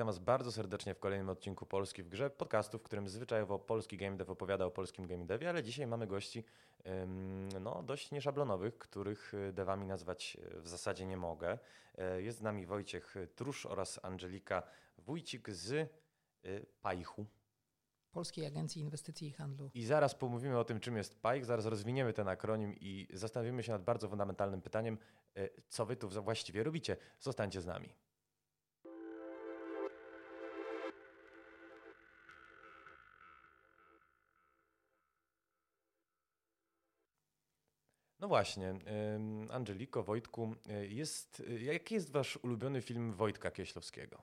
Witam Was bardzo serdecznie w kolejnym odcinku Polski w Grze, podcastu, w którym zwyczajowo polski game dev opowiada o polskim game devie, ale dzisiaj mamy gości no, dość nieszablonowych, których y, devami nazwać y, w zasadzie nie mogę. E, jest z nami Wojciech Trusz oraz Angelika Wójcik z Pajchu. Polskiej Agencji Inwestycji i Handlu. I zaraz pomówimy o tym, czym jest PAIK, zaraz rozwiniemy ten akronim i zastanowimy się nad bardzo fundamentalnym pytaniem, co wy tu właściwie robicie. Zostańcie z nami. Właśnie, Angeliko, Wojtku, e, jest, e, jaki jest wasz ulubiony film Wojtka Kieślowskiego?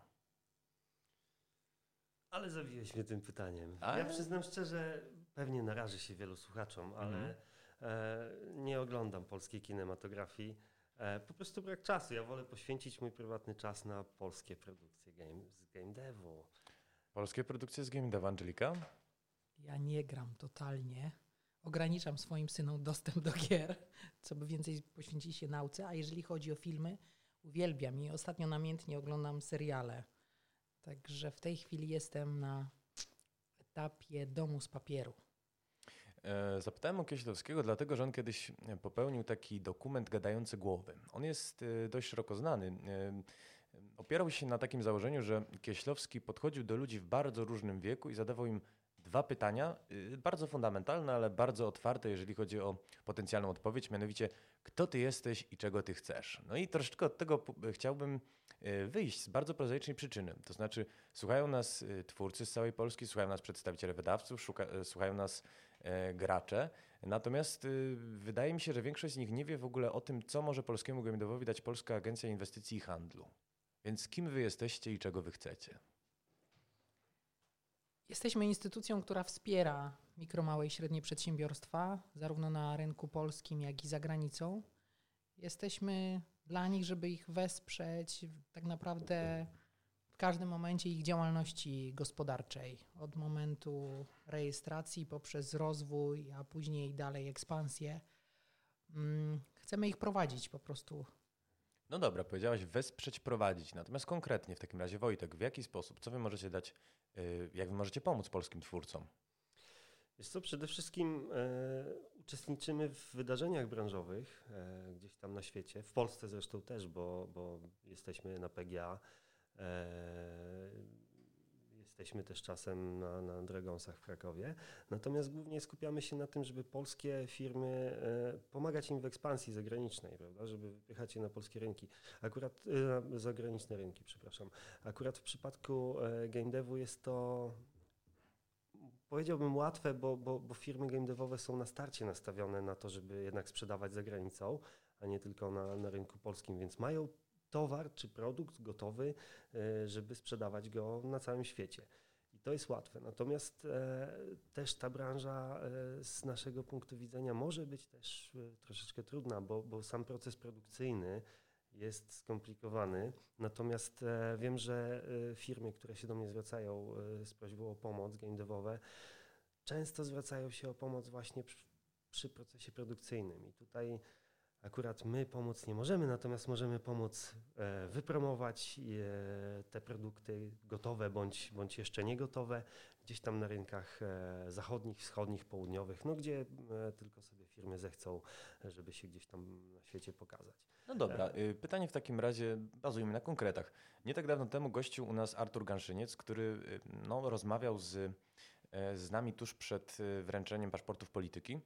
Ale zawiłeś mnie tym pytaniem. A? Ja przyznam szczerze, pewnie naraży się wielu słuchaczom, ale mhm. e, nie oglądam polskiej kinematografii. E, po prostu brak czasu. Ja wolę poświęcić mój prywatny czas na polskie produkcje game, z game devu. Polskie produkcje z game devu, Angelika? Ja nie gram totalnie ograniczam swoim synom dostęp do gier, co by więcej poświęcić się nauce, a jeżeli chodzi o filmy, uwielbiam i ostatnio namiętnie oglądam seriale. Także w tej chwili jestem na etapie domu z papieru. E, zapytałem o Kieślowskiego, dlatego że on kiedyś popełnił taki dokument gadający głowy. On jest e, dość szeroko znany. E, opierał się na takim założeniu, że Kieślowski podchodził do ludzi w bardzo różnym wieku i zadawał im dwa pytania, y, bardzo fundamentalne, ale bardzo otwarte, jeżeli chodzi o potencjalną odpowiedź, mianowicie kto ty jesteś i czego ty chcesz. No i troszeczkę od tego chciałbym y, wyjść z bardzo prozaicznej przyczyny. To znaczy, słuchają nas y, twórcy z całej Polski, słuchają nas przedstawiciele wydawców, szuka, słuchają nas gracze. Natomiast wydaje mi się, że większość z nich nie wie w ogóle o tym, co może polskiemu gamingowi dać Polska Agencja Inwestycji i Handlu. Więc kim wy jesteście i czego wy chcecie? Jesteśmy instytucją, która wspiera mikro, małe i średnie przedsiębiorstwa, zarówno na rynku polskim, jak i za granicą. Jesteśmy dla nich, żeby ich wesprzeć tak naprawdę w każdym momencie ich działalności gospodarczej. Od momentu rejestracji poprzez rozwój, a później dalej ekspansję. Mm, chcemy ich prowadzić po prostu no dobra, powiedziałaś wesprzeć, prowadzić. Natomiast konkretnie w takim razie, Wojtek, w jaki sposób, co wy możecie dać, jak wy możecie pomóc polskim twórcom? Przede wszystkim e, uczestniczymy w wydarzeniach branżowych e, gdzieś tam na świecie, w Polsce zresztą też, bo, bo jesteśmy na PGA. E, Jesteśmy też czasem na, na Dragonsach w Krakowie. Natomiast głównie skupiamy się na tym, żeby polskie firmy, e, pomagać im w ekspansji zagranicznej, prawda, żeby wypychać je na polskie rynki. Akurat, e, zagraniczne rynki, przepraszam. Akurat w przypadku e, game devu jest to powiedziałbym łatwe, bo, bo, bo, firmy game devowe są na starcie nastawione na to, żeby jednak sprzedawać za granicą, a nie tylko na, na rynku polskim, więc mają towar czy produkt gotowy, e, żeby sprzedawać go na całym świecie. I to jest łatwe. Natomiast e, też ta branża e, z naszego punktu widzenia może być też e, troszeczkę trudna, bo, bo sam proces produkcyjny jest skomplikowany. Natomiast e, wiem, że e, firmy, które się do mnie zwracają z prośbą o pomoc game devowe, często zwracają się o pomoc właśnie przy, przy procesie produkcyjnym. I tutaj Akurat my pomóc nie możemy, natomiast możemy pomóc e, wypromować e, te produkty gotowe bądź, bądź jeszcze nie gotowe gdzieś tam na rynkach e, zachodnich, wschodnich, południowych, no gdzie tylko sobie firmy zechcą, żeby się gdzieś tam na świecie pokazać. No dobra, y, pytanie w takim razie bazujemy na konkretach. Nie tak dawno temu gościł u nas Artur Ganszyniec, który y, no, rozmawiał z, z nami tuż przed y, wręczeniem paszportów polityki.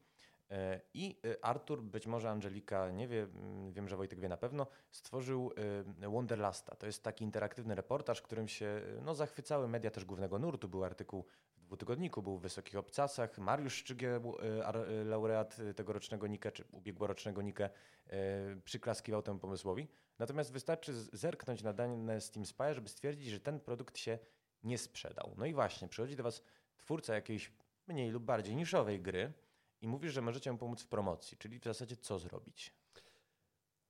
E, I e, Artur, być może Angelika nie wie, mm, wiem, że Wojtek wie na pewno, stworzył e, Wonderlasta. To jest taki interaktywny reportaż, którym się no, zachwycały media też głównego nurtu. Był artykuł w dwutygodniku, był w Wysokich Obcasach. Mariusz Szczygiel, laureat tegorocznego Nike, czy ubiegłorocznego Nike, przyklaskiwał temu pomysłowi. Natomiast wystarczy zerknąć na dane Steam Spy, żeby stwierdzić, że ten produkt się nie sprzedał. No i właśnie, przychodzi do Was twórca jakiejś mniej lub bardziej niszowej gry, i mówisz, że możecie mu pomóc w promocji, czyli w zasadzie co zrobić?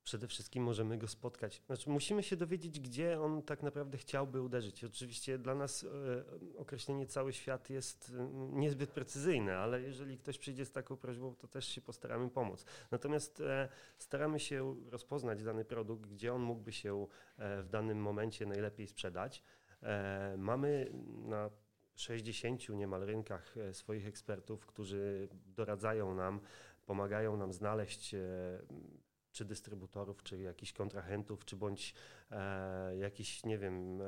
Przede wszystkim możemy go spotkać. Znaczy, musimy się dowiedzieć, gdzie on tak naprawdę chciałby uderzyć. Oczywiście dla nas e, określenie cały świat jest e, niezbyt precyzyjne, ale jeżeli ktoś przyjdzie z taką prośbą, to też się postaramy pomóc. Natomiast e, staramy się rozpoznać dany produkt, gdzie on mógłby się w danym momencie najlepiej sprzedać. Mamy na 60 niemal rynkach swoich ekspertów, którzy doradzają nam, pomagają nam znaleźć czy dystrybutorów, czy jakichś kontrahentów, czy bądź e, jakiś, nie wiem, e,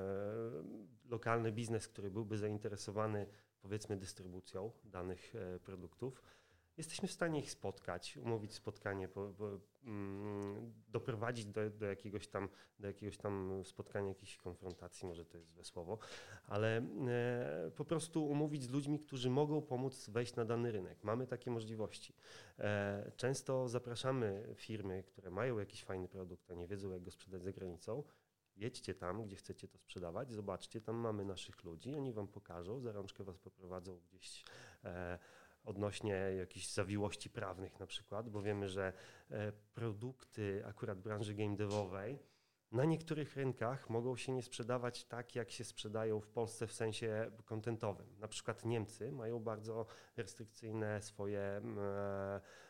lokalny biznes, który byłby zainteresowany powiedzmy dystrybucją danych e, produktów jesteśmy w stanie ich spotkać, umówić spotkanie, po, po, mm, doprowadzić do, do, jakiegoś tam, do jakiegoś tam spotkania, jakiejś konfrontacji, może to jest złe słowo, ale e, po prostu umówić z ludźmi, którzy mogą pomóc wejść na dany rynek. Mamy takie możliwości. E, często zapraszamy firmy, które mają jakiś fajny produkt, a nie wiedzą, jak go sprzedać za granicą. Jedźcie tam, gdzie chcecie to sprzedawać, zobaczcie, tam mamy naszych ludzi, oni wam pokażą, za rączkę was poprowadzą gdzieś. E, odnośnie jakichś zawiłości prawnych na przykład, bo wiemy, że e, produkty akurat branży game devowej na niektórych rynkach mogą się nie sprzedawać tak, jak się sprzedają w Polsce w sensie kontentowym. Na przykład Niemcy mają bardzo restrykcyjne swoje e,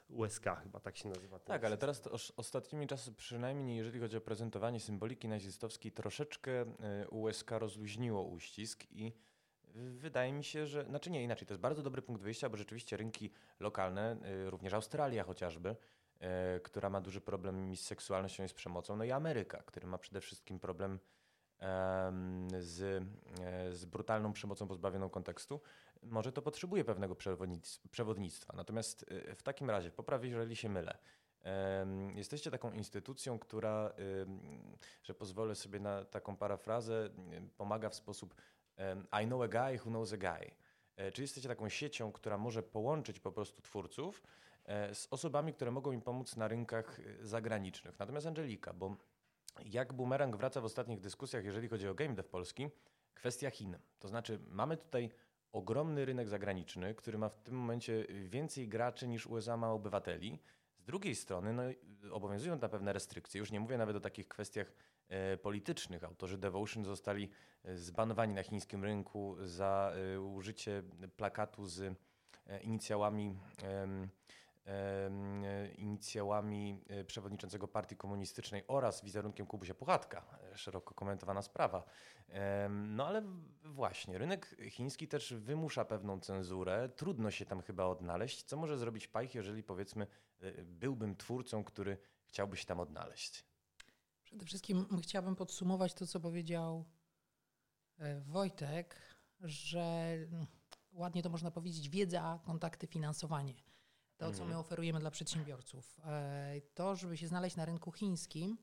USK, chyba tak się nazywa. Tak, ale teraz ostatnimi czasy, przynajmniej jeżeli chodzi o prezentowanie symboliki nazistowskiej, troszeczkę e, USK rozluźniło uścisk i Wydaje mi się, że, znaczy nie inaczej, to jest bardzo dobry punkt wyjścia, bo rzeczywiście rynki lokalne, y, również Australia chociażby, y, która ma duży problem z seksualnością i z przemocą, no i Ameryka, który ma przede wszystkim problem z, e, z brutalną przemocą pozbawioną kontekstu, może to potrzebuje pewnego przewodnictwa. Natomiast y, w takim razie, poprawię, jeżeli się mylę, Jesteście taką instytucją, która, że pozwolę sobie na taką parafrazę, pomaga w sposób i know a guy who knows a guy. E, czy jesteście taką siecią, która może połączyć po prostu twórców e, z osobami, które mogą im pomóc na rynkach e, zagranicznych. Natomiast Angelika, bo jak bumerang wraca w ostatnich dyskusjach, jeżeli chodzi o game dev polski, kwestia Chin. To znaczy mamy tutaj ogromny rynek zagraniczny, który ma w tym momencie więcej graczy niż USA ma obywateli. Z drugiej strony no, obowiązują tam pewne restrykcje. Już nie mówię nawet o takich kwestiach politycznych. Autorzy Devotion zostali e, zbanowani na chińskim rynku za e, użycie plakatu z e, inicjałami inicjałami e, przewodniczącego Partii Komunistycznej oraz wizerunkiem Kubusia Puchatka. E, szeroko komentowana sprawa. No ale właśnie, rynek chiński też wymusza pewną cenzurę. Trudno się tam chyba odnaleźć. Co może zrobić Pajch, jeżeli powiedzmy e, byłbym twórcą, który chciałby się tam odnaleźć? Przede wszystkim chciałabym podsumować to, co powiedział Wojtek, że mm, ładnie to można powiedzieć, wiedza, kontakty, finansowanie to, co my mhm. oferujemy dla przedsiębiorców. E, to, żeby się znaleźć na rynku chińskim,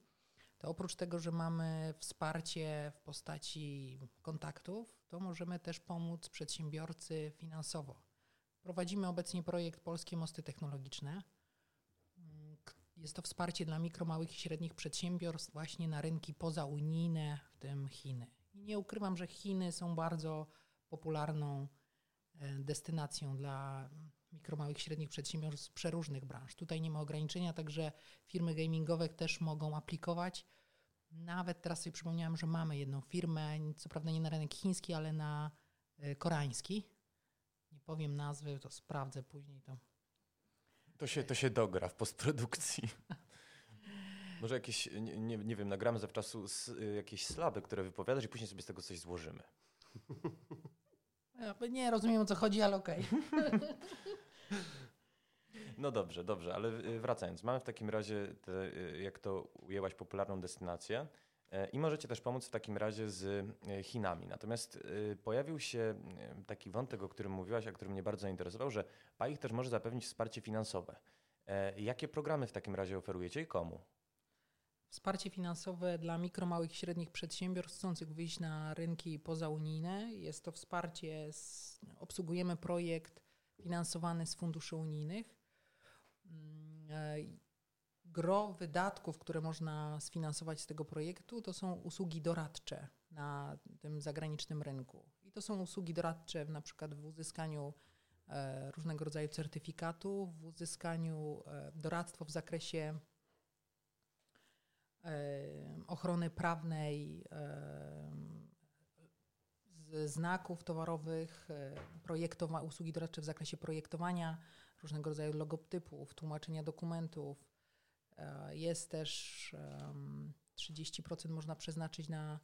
to oprócz tego, że mamy wsparcie w postaci kontaktów, to możemy też pomóc przedsiębiorcy finansowo. Prowadzimy obecnie projekt Polskie Mosty Technologiczne. Jest to wsparcie dla mikro, małych i średnich przedsiębiorstw właśnie na rynki pozaunijne, w tym Chiny. I nie ukrywam, że Chiny są bardzo popularną e, destynacją dla mikro, małych i średnich przedsiębiorstw z przeróżnych branż. Tutaj nie ma ograniczenia, także firmy gamingowe też mogą aplikować. Nawet teraz sobie przypomniałam, że mamy jedną firmę, co prawda nie na rynek chiński, ale na y, koreański. Nie powiem nazwy, to sprawdzę później to. To się, to się dogra w postprodukcji. Może jakieś, nie, nie, wiem, nagramy zawczasu y, jakieś slaby, które wypowiadasz i później sobie z tego coś złożymy. Nie rozumiem o co chodzi, ale okej. Okay. No dobrze, dobrze, ale y, wracając. Mamy w takim razie, te, y, jak to ujęłaś, popularną destynację e, i możecie też pomóc w takim razie z e, Chinami. Natomiast y, pojawił się taki wątek, o którym mówiłaś, a który mnie bardzo zainteresował, że PAIH też może zapewnić wsparcie finansowe. E, jakie programy w takim razie oferujecie i komu? Wsparcie finansowe dla mikro, małych i średnich przedsiębiorstw chcących wyjść na rynki pozaunijne. Jest to wsparcie, z, obsługujemy projekt finansowany z funduszy unijnych. E, gro wydatków, które można sfinansować z tego projektu, to są usługi doradcze na tym zagranicznym rynku. I to są usługi doradcze na przykład w uzyskaniu e, różnego rodzaju certyfikatów, w uzyskaniu e, doradztwa w zakresie ochrony prawnej, znaków towarowych, projektowa- usługi doradcze w zakresie projektowania różnego rodzaju logotypów, tłumaczenia dokumentów. E, jest też 30% można przeznaczyć na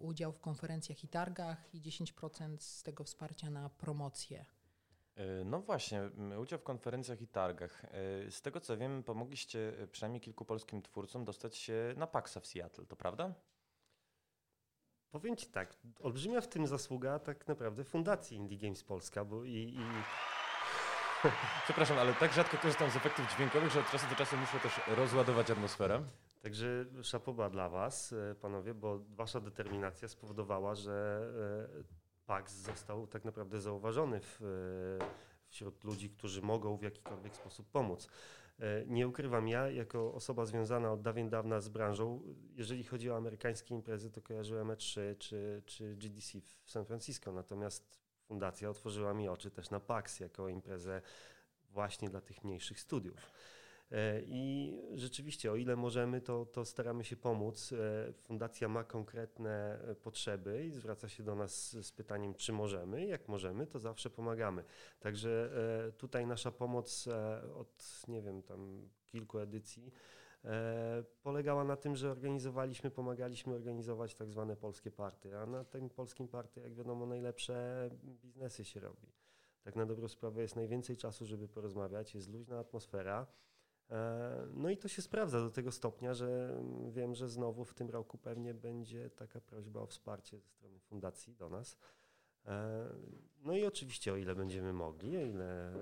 udział w konferencjach i targach i 10% z tego wsparcia na promocję. No właśnie, udział w konferencjach i targach. Z tego co wiem, pomogliście przynajmniej kilku polskim twórcom dostać się na PAXa w Seattle, to prawda? Powiem Ci tak, olbrzymia w tym zasługa tak naprawdę Fundacji Indie Games Polska, bo i, i... Przepraszam, ale tak rzadko korzystam z efektów dźwiękowych, że od czasu do czasu muszę też rozładować atmosferę. Także szapoba dla Was, e, panowie, bo Wasza determinacja spowodowała, że e, PAX został tak naprawdę zauważony w, e, wśród ludzi, którzy mogą w jakikolwiek sposób pomóc. Nie ukrywam, ja jako osoba związana od dawien dawna z branżą, jeżeli chodzi o amerykańskie imprezy, to kojarzyłem E3 czy, czy GDC w San Francisco, natomiast fundacja otworzyła mi oczy też na PAX jako imprezę właśnie dla tych mniejszych studiów. E, I rzeczywiście, o ile możemy, to, to staramy się pomóc. E, fundacja ma konkretne e, potrzeby i zwraca się do nas z pytaniem, czy możemy. Jak możemy, to zawsze pomagamy. Także tutaj nasza pomoc od, nie wiem, tam kilku edycji polegała na tym, że organizowaliśmy, pomagaliśmy organizować tak zwane polskie party, a na tym polskim party, jak wiadomo, najlepsze biznesy się robi. Tak na dobrą sprawę jest najwięcej czasu, żeby porozmawiać, jest luźna atmosfera. E, no i to się sprawdza do tego stopnia, że wiem, że znowu w tym roku pewnie będzie taka prośba o wsparcie ze strony fundacji do nas. E, no i oczywiście, o ile będziemy mogli, o ile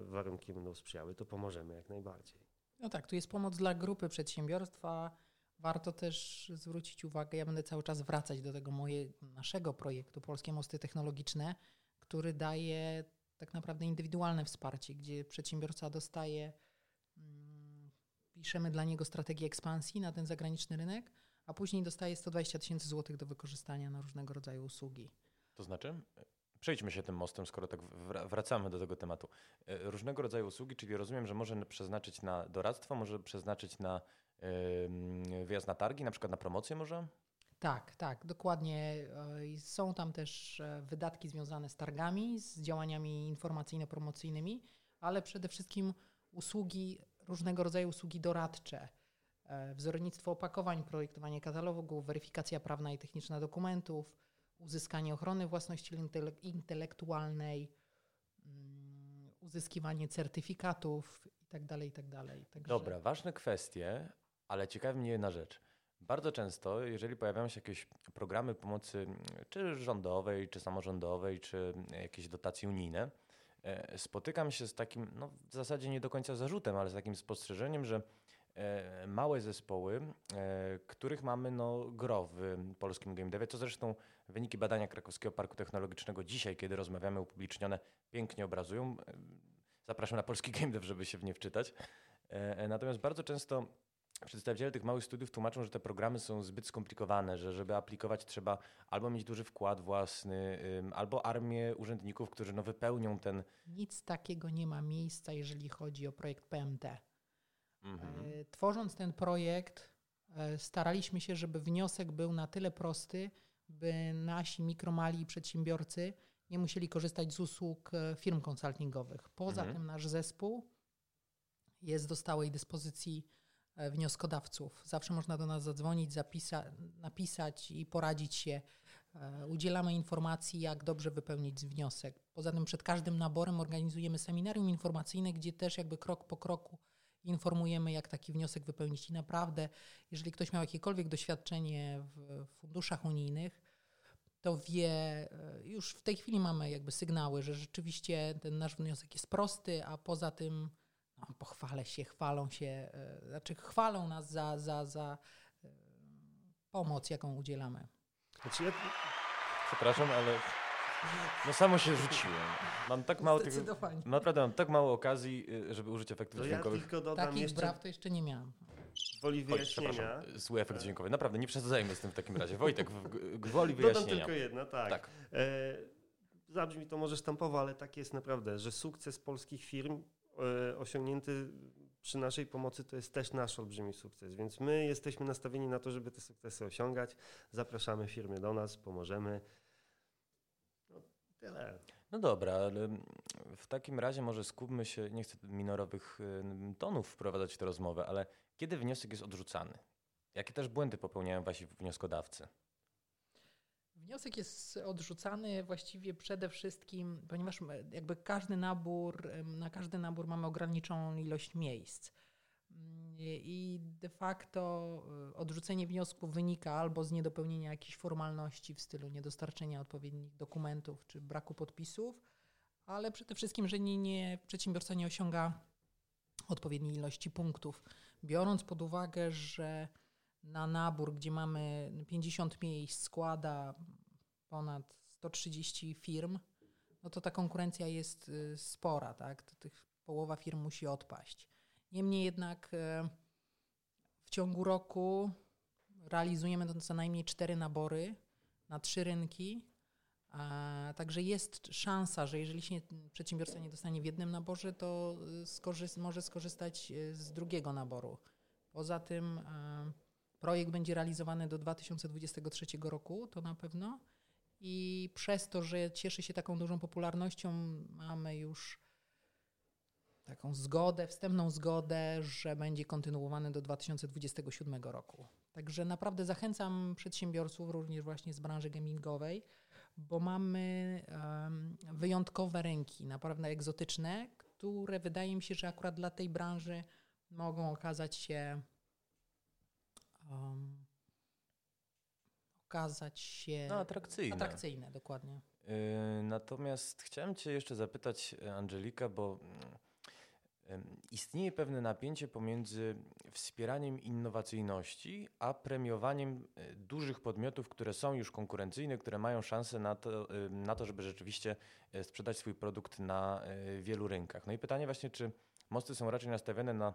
e, warunki będą sprzyjały, to pomożemy jak najbardziej. No tak, tu jest pomoc dla grupy przedsiębiorstwa. Warto też zwrócić uwagę, ja będę cały czas wracać do tego moje, naszego projektu Polskie Mosty Technologiczne, który daje tak naprawdę indywidualne wsparcie, gdzie przedsiębiorca dostaje piszemy dla niego strategię ekspansji na ten zagraniczny rynek, a później dostaje 120 tysięcy złotych do wykorzystania na różnego rodzaju usługi. To znaczy? Przejdźmy się tym mostem, skoro tak wracamy do tego tematu. E, różnego rodzaju usługi, czyli rozumiem, że może przeznaczyć na doradztwo, może przeznaczyć na wyjazd na targi, na przykład na promocję może? Tak, tak, dokładnie. E, są tam też e, wydatki związane z targami, z działaniami informacyjno-promocyjnymi, ale przede wszystkim usługi różnego rodzaju usługi doradcze, wzornictwo opakowań, projektowanie katalogów, weryfikacja prawna i techniczna dokumentów, uzyskanie ochrony własności intelektualnej, mm, uzyskiwanie certyfikatów itd. Tak itd. Tak Także... Dobra, ważne kwestie, ale ciekawi mnie jedna rzecz. Bardzo często, jeżeli pojawiają się jakieś programy pomocy, czy rządowej, czy samorządowej, czy jakieś dotacje unijne, E, spotykam się z takim, no w zasadzie nie do końca zarzutem, ale z takim spostrzeżeniem, że małe zespoły, e, których mamy no, gro w polskim game devie, co zresztą wyniki badania Krakowskiego Parku Technologicznego dzisiaj, kiedy rozmawiamy upublicznione, pięknie obrazują. Zapraszam na polski game dev, żeby się w nie wczytać. Natomiast bardzo często Przedstawiciele tych małych studiów tłumaczą, że te programy są zbyt skomplikowane, że żeby aplikować trzeba albo mieć duży wkład własny, albo armię urzędników, którzy no wypełnią ten. Nic takiego nie ma miejsca, jeżeli chodzi o projekt PMT. Mhm. E, tworząc ten projekt, e, staraliśmy się, żeby wniosek był na tyle prosty, by nasi mikromali przedsiębiorcy nie musieli korzystać z usług e, firm konsultingowych. Poza mhm. tym nasz zespół jest do stałej dyspozycji wnioskodawców. Zawsze można do nas zadzwonić, zapisa- napisać i poradzić się. Udzielamy informacji, jak dobrze wypełnić wniosek. Poza tym przed każdym naborem organizujemy seminarium informacyjne, gdzie też jakby krok po kroku informujemy, jak taki wniosek wypełnić. I naprawdę, jeżeli ktoś miał jakiekolwiek doświadczenie w funduszach unijnych, to wie, e, już w tej chwili mamy jakby sygnały, że rzeczywiście ten nasz wniosek jest prosty, a poza tym no, pochwalę się, chwalą się, e, znaczy chwalą nas za, za, za e, pomoc, jaką udzielamy. Znaczy. Przepraszam, ale no samo się rzuciłem. Mam tak mało tych, naprawdę mam tak mało okazji, y, żeby użyć efektów to dźwiękowych. Ja tylko dodam Takich jeszcze... braw to jeszcze nie miałem. Woli wyjaśnienia. Oj, zły efekt dźwiękowy. Naprawdę, nie przesadzajmy z tym w takim razie. Wojtek, gwoli wyjaśnienia. Dodam tylko jedno, tak. tak. E, zabrzmi to może sztampowo, ale tak jest naprawdę, że sukces polskich firm E, osiągnięty przy naszej pomocy to jest też nasz olbrzymi sukces, więc my jesteśmy nastawieni na to, żeby te sukcesy osiągać. Zapraszamy firmy do nas, pomożemy. No, tyle. No dobra, ale w takim razie może skupmy się, nie chcę minorowych tonów wprowadzać w tę rozmowę, ale kiedy wniosek jest odrzucany? Jakie też błędy popełniają wasi wnioskodawcy? Wniosek jest odrzucany właściwie przede wszystkim, ponieważ jakby każdy nabór, na każdy nabór mamy ograniczoną ilość miejsc. I de facto y, odrzucenie wniosku wynika albo z niedopełnienia jakichś formalności w stylu niedostarczenia odpowiednich dokumentów czy braku podpisów, ale przede wszystkim, że nie, nie, przedsiębiorca nie osiąga odpowiedniej ilości punktów. Biorąc pod uwagę, że na nabór, gdzie mamy 50 miejsc, składa ponad 130 firm, no to ta konkurencja jest y, spora, tak? To tych połowa firm musi odpaść. Niemniej jednak e, w ciągu roku realizujemy to co najmniej cztery nabory na trzy rynki. Także jest szansa, że jeżeli się przedsiębiorca nie dostanie w jednym naborze, to e, skorzyst może skorzystać e, z drugiego naboru. Poza tym projekt będzie realizowany do 2023 roku, to na pewno. I przez to, że cieszy się taką dużą popularnością, mamy już taką zgodę, wstępną zgodę, że będzie kontynuowany do 2027 roku. Także naprawdę zachęcam przedsiębiorców również właśnie z branży gamingowej, bo mamy um, wyjątkowe rynki, naprawdę egzotyczne, które wydaje mi się, że akurat dla tej branży mogą okazać się um, okazać się no, atrakcyjne. atrakcyjne, dokładnie. Yy, natomiast chciałem Cię jeszcze zapytać, Angelika, bo mm, Istnieje pewne napięcie pomiędzy wspieraniem innowacyjności, a premiowaniem e, dużych podmiotów, które są już konkurencyjne, które mają szansę na to, na to żeby rzeczywiście e, sprzedać swój produkt na e, wielu rynkach. No i pytanie właśnie, czy mosty są raczej nastawione na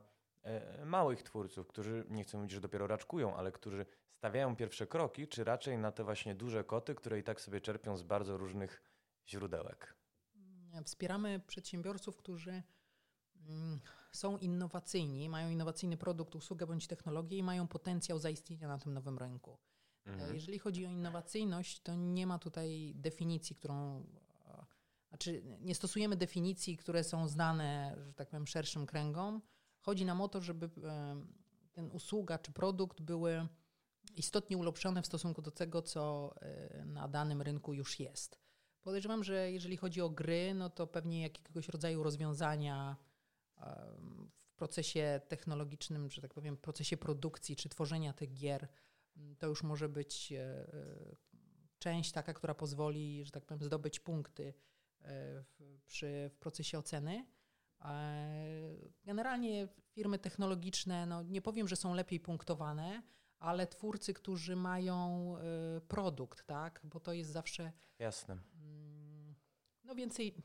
małych twórców, którzy nie chcę mówić, że dopiero raczkują, ale którzy stawiają pierwsze kroki, czy raczej na te właśnie duże koty, które i tak sobie czerpią z bardzo różnych źródełek? Wspieramy przedsiębiorców, którzy Mm, są innowacyjni, mają innowacyjny produkt, usługę bądź technologię i mają potencjał zaistnienia na tym nowym rynku. Mhm. Jeżeli chodzi o innowacyjność, to nie ma tutaj definicji, którą. Znaczy, nie stosujemy definicji, które są znane, że tak powiem, szerszym kręgom. Chodzi nam o to, żeby ten usługa czy produkt były istotnie ulepszone w stosunku do tego, co e, na danym rynku już jest. Podejrzewam, że jeżeli chodzi o gry, no to pewnie jakiegoś rodzaju rozwiązania w procesie technologicznym, że tak powiem, procesie produkcji czy tworzenia tych gier, mm, to już może być e, e, część taka, która pozwoli, że tak powiem, zdobyć punkty e, w, przy, w procesie oceny. Generalnie firmy technologiczne, no nie powiem, że są lepiej punktowane, ale twórcy, którzy mają produkt, tak, bo to jest zawsze. Jasne. Mm, no więcej,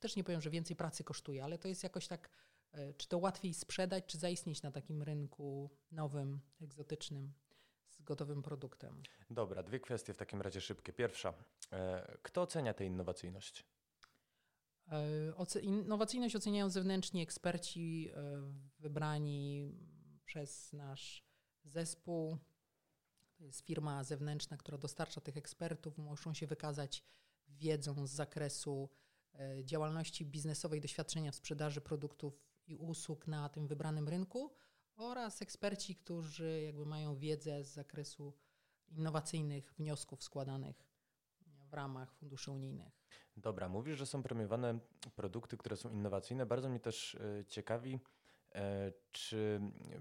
też nie powiem, że więcej pracy kosztuje, ale to jest jakoś tak, e, czy to łatwiej sprzedać, czy zaistnieć na takim rynku nowym, egzotycznym, z gotowym produktem. Dobra, dwie kwestie w takim razie szybkie. Pierwsza, e, kto ocenia tę innowacyjność? E, innowacyjność oceniają zewnętrzni eksperci wybrani przez nasz zespół. To jest firma zewnętrzna, która dostarcza tych ekspertów. Muszą się wykazać wiedzą z zakresu działalności biznesowej, doświadczenia w sprzedaży produktów i usług na tym wybranym rynku oraz eksperci, którzy jakby mają wiedzę z zakresu innowacyjnych wniosków składanych w ramach funduszy unijnych. Dobra, mówisz, że są premiowane produkty, które są innowacyjne. Bardzo mnie też e, ciekawi, e, czy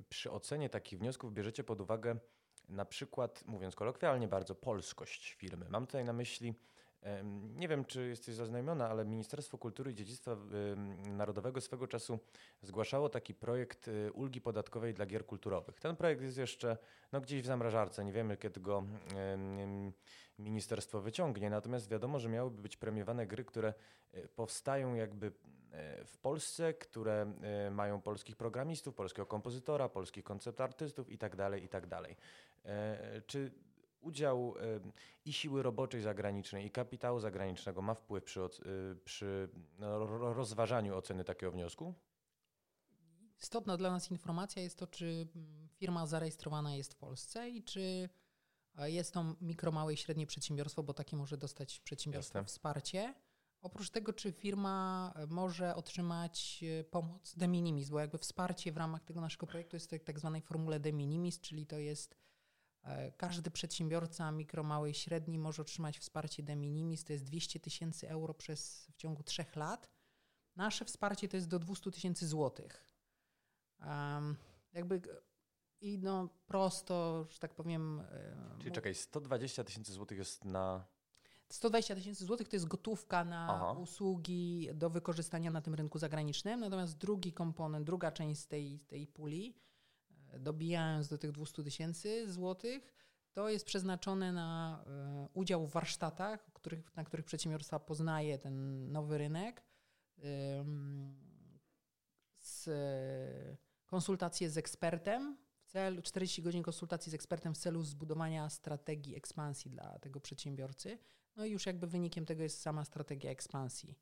przy ocenie takich wniosków bierzecie pod uwagę na przykład, mówiąc kolokwialnie, bardzo polskość firmy. Mam tutaj na myśli nie wiem, czy jesteś zaznajomiona, ale Ministerstwo Kultury i Dziedzictwa Narodowego swego czasu zgłaszało taki projekt y, ulgi podatkowej dla gier kulturowych. Ten projekt jest jeszcze no, gdzieś w zamrażarce, nie wiemy kiedy go ministerstwo wyciągnie, natomiast wiadomo, że miałyby być premiowane gry, które y, powstają jakby y, w Polsce, które mają polskich programistów, polskiego kompozytora, polskich koncept artystów itd., tak itd. Tak e, czy udział i siły roboczej zagranicznej, i kapitału zagranicznego ma wpływ przy, y, przy no, rozważaniu oceny takiego wniosku? Istotna dla nas informacja jest to, czy mm, firma zarejestrowana jest w Polsce i czy jest to mikro, małe i średnie przedsiębiorstwo, bo takie może dostać przedsiębiorstwo Jasne. wsparcie. Oprócz tego, czy firma może otrzymać e, pomoc de minimis, bo jakby wsparcie w ramach tego naszego projektu jest w tak zwanej formule de minimis, czyli to jest każdy przedsiębiorca, mikro, mały i średni może otrzymać wsparcie de minimis, to jest 200 tysięcy euro przez, w ciągu trzech lat. Nasze wsparcie to jest do 200 tysięcy złotych. Um, jakby i no prosto, że tak powiem. Czyli czekaj, 120 tysięcy złotych jest na 120 tysięcy złotych to jest gotówka na Aha. usługi do wykorzystania na tym rynku zagranicznym, natomiast drugi komponent, druga część tej, tej puli, e, dobijając do tych 200 tysięcy złotych, to jest przeznaczone na e, udział w warsztatach, na których przedsiębiorstwa poznaje ten nowy rynek, z konsultacje z ekspertem w celu 40 godzin konsultacji z ekspertem w celu zbudowania strategii ekspansji dla tego przedsiębiorcy. No i już jakby wynikiem tego jest sama strategia ekspansji.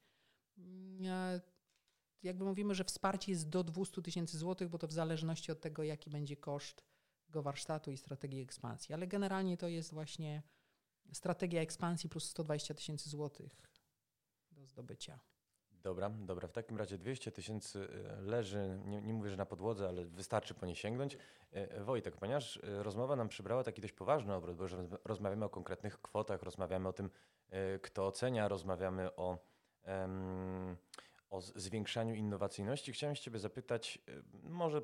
Jakby mówimy, że wsparcie jest do 200 tysięcy złotych, bo to w zależności od tego, jaki będzie koszt tego warsztatu i strategii ekspansji. Ale generalnie to jest właśnie strategia ekspansji plus 120 tysięcy złotych do zdobycia. Dobra, dobra. W takim razie 200 tysięcy e, leży, nie, nie, mówię, że na podłodze, ale wystarczy po nie sięgnąć. E, Wojtek, ponieważ e, rozmowa nam przybrała taki dość poważny obrót, bo już rozmawiamy o konkretnych kwotach, rozmawiamy o tym, kto ocenia, rozmawiamy o, um, o zwiększaniu innowacyjności. Chciałem Ciebie zapytać, może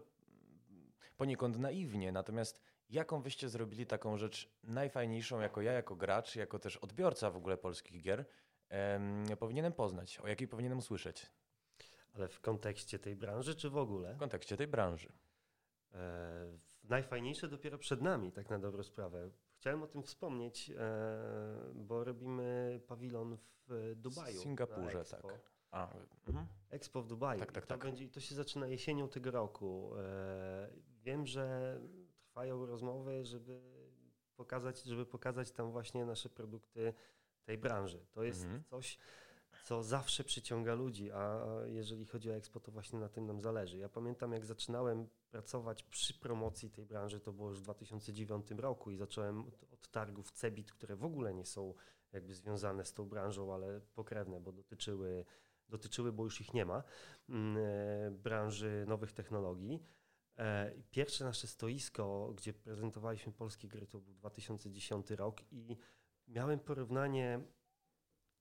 poniekąd naiwnie, natomiast jaką wyście zrobili taką rzecz najfajniejszą jako ja, jako gracz, jako też odbiorca w ogóle polskich gier, powinienem poznać, o jakiej powinienem usłyszeć. Ale w kontekście tej branży, czy w ogóle? W kontekście tej branży. E, najfajniejsze dopiero przed nami, tak na dobrą sprawę. Chciałem o tym wspomnieć, e, bo robimy pawilon w Dubaju. W Singapurze, tak. A, mhm. Expo w Dubaju. Tak, tak, to, tak. Będzie, to się zaczyna jesienią tego roku. E, wiem, że trwają rozmowy, żeby pokazać, żeby pokazać tam właśnie nasze produkty tej branży. To jest mhm. coś, co zawsze przyciąga ludzi, a jeżeli chodzi o Expo, to właśnie na tym nam zależy. Ja pamiętam, jak zaczynałem pracować przy promocji tej branży, to było już w 2009 roku i zacząłem od, od targów CEBIT, które w ogóle nie są jakby związane z tą branżą, ale pokrewne, bo dotyczyły, dotyczyły bo już ich nie ma, mm, e, branży nowych technologii. E, pierwsze nasze stoisko, gdzie prezentowaliśmy polskie gry, to był 2010 rok i miałem porównanie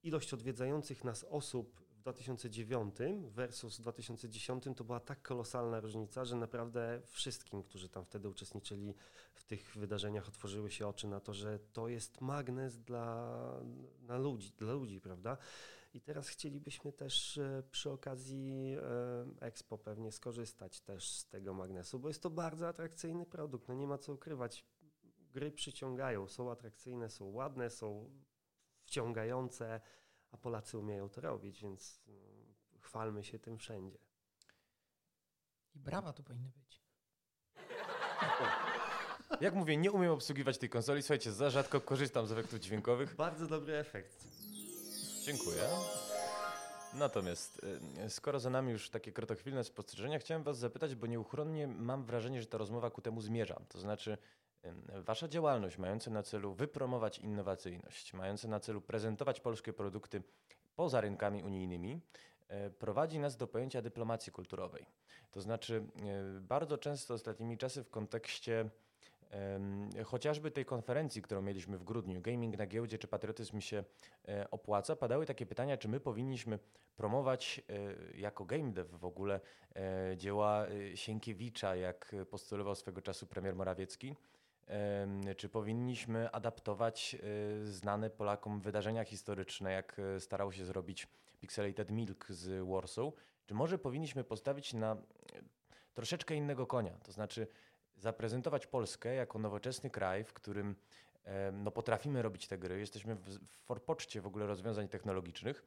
ilość odwiedzających nas osób w 2009 versus 2010, to była tak kolosalna różnica, że naprawdę wszystkim, którzy tam wtedy uczestniczyli w tych wydarzeniach, otworzyły się oczy na to, że to jest magnes dla, na ludzi, dla ludzi, prawda? I teraz chcielibyśmy też e, przy okazji e, Expo pewnie skorzystać też z tego magnesu, bo jest to bardzo atrakcyjny produkt, no nie ma co ukrywać gry przyciągają, są atrakcyjne, są ładne, są wciągające, a Polacy umieją to robić, więc mm, chwalmy się tym wszędzie. I brawa tu powinny być. Jak mówię, nie umiem obsługiwać tej konsoli. Słuchajcie, za rzadko korzystam z efektów dźwiękowych. Bardzo dobry efekt. Dziękuję. Natomiast e, skoro za nami już takie krotochwilne spostrzeżenia, chciałem Was zapytać, bo nieuchronnie mam wrażenie, że ta rozmowa ku temu zmierza. To znaczy, Wasza działalność mająca na celu wypromować innowacyjność, mająca na celu prezentować polskie produkty poza rynkami unijnymi, e, prowadzi nas do pojęcia dyplomacji kulturowej. To znaczy, e, bardzo często ostatnimi czasy w kontekście chociażby tej konferencji, którą mieliśmy w grudniu, Gaming na giełdzie, czy patriotyzm się e, opłaca, padały takie pytania, czy my powinniśmy promować jako game dev w ogóle dzieła Sienkiewicza, jak postulował swego czasu premier Morawiecki, czy powinniśmy adaptować e, znane Polakom wydarzenia historyczne, jak e, starał się zrobić Pixelated Milk z Warsaw? Czy może powinniśmy postawić na e, troszeczkę innego konia? To znaczy zaprezentować Polskę jako nowoczesny kraj, w którym no, potrafimy robić te gry, jesteśmy w, forpoczcie w ogóle rozwiązań technologicznych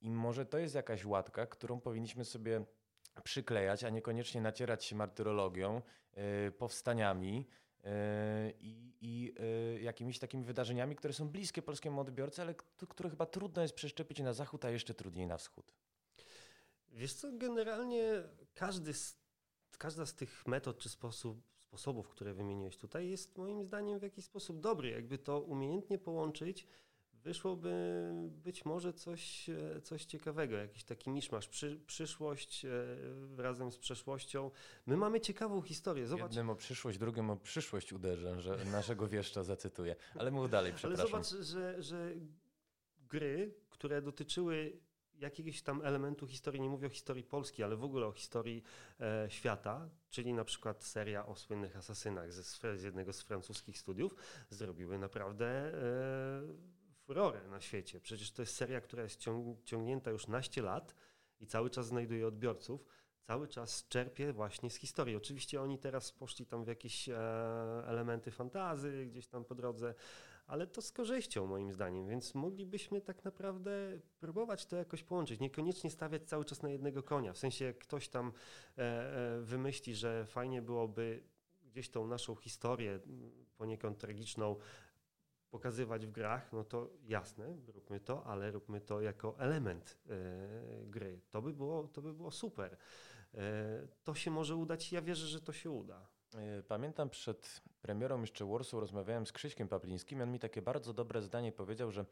i może to jest jakaś łatka, którą powinniśmy sobie przyklejać, a niekoniecznie nacierać się martyrologią, powstaniami, i, i e, jakimiś takimi wydarzeniami, które są bliskie polskiemu odbiorcy, ale które chyba trudno jest przeszczepić na zachód, a jeszcze trudniej na wschód. Wiesz co, generalnie każdy z, każda z tych metod czy sposób, sposobów, które wymieniłeś tutaj, jest moim zdaniem w jakiś sposób dobry. Jakby to umiejętnie połączyć wyszłoby być może coś, e, coś ciekawego, jakiś taki miszmasz, Przy, przyszłość e, razem z przeszłością. My mamy ciekawą historię. Zobacz. Jednym o przyszłość, drugim o przyszłość uderzę, że naszego wieszcza zacytuję. Ale mów dalej, przepraszam. Ale zobacz, że, że gry, które dotyczyły jakiegoś tam elementu historii, nie mówię o historii Polski, ale w ogóle o historii e, świata, czyli na przykład seria o słynnych asasynach ze, z jednego z francuskich studiów, zrobiły naprawdę e, furorę na świecie. Przecież to jest seria, która jest ciąg ciągnięta już naście lat i cały czas znajduje odbiorców, cały czas czerpie właśnie z historii. Oczywiście oni teraz poszli tam w jakieś e, elementy fantazy gdzieś tam po drodze, ale to z korzyścią moim zdaniem, więc moglibyśmy tak naprawdę próbować to jakoś połączyć. Niekoniecznie stawiać cały czas na jednego konia. W sensie jak ktoś tam e, e, wymyśli, że fajnie byłoby gdzieś tą naszą historię poniekąd tragiczną pokazywać w grach, no to jasne, róbmy to, ale róbmy to jako element e, gry. To by, było, to by było super. To się może udać i ja wierzę, że to się uda. E, pamiętam przed premierą jeszcze Warsaw rozmawiałem z Krzyśkiem Paplińskim i on mi takie bardzo dobre zdanie powiedział, że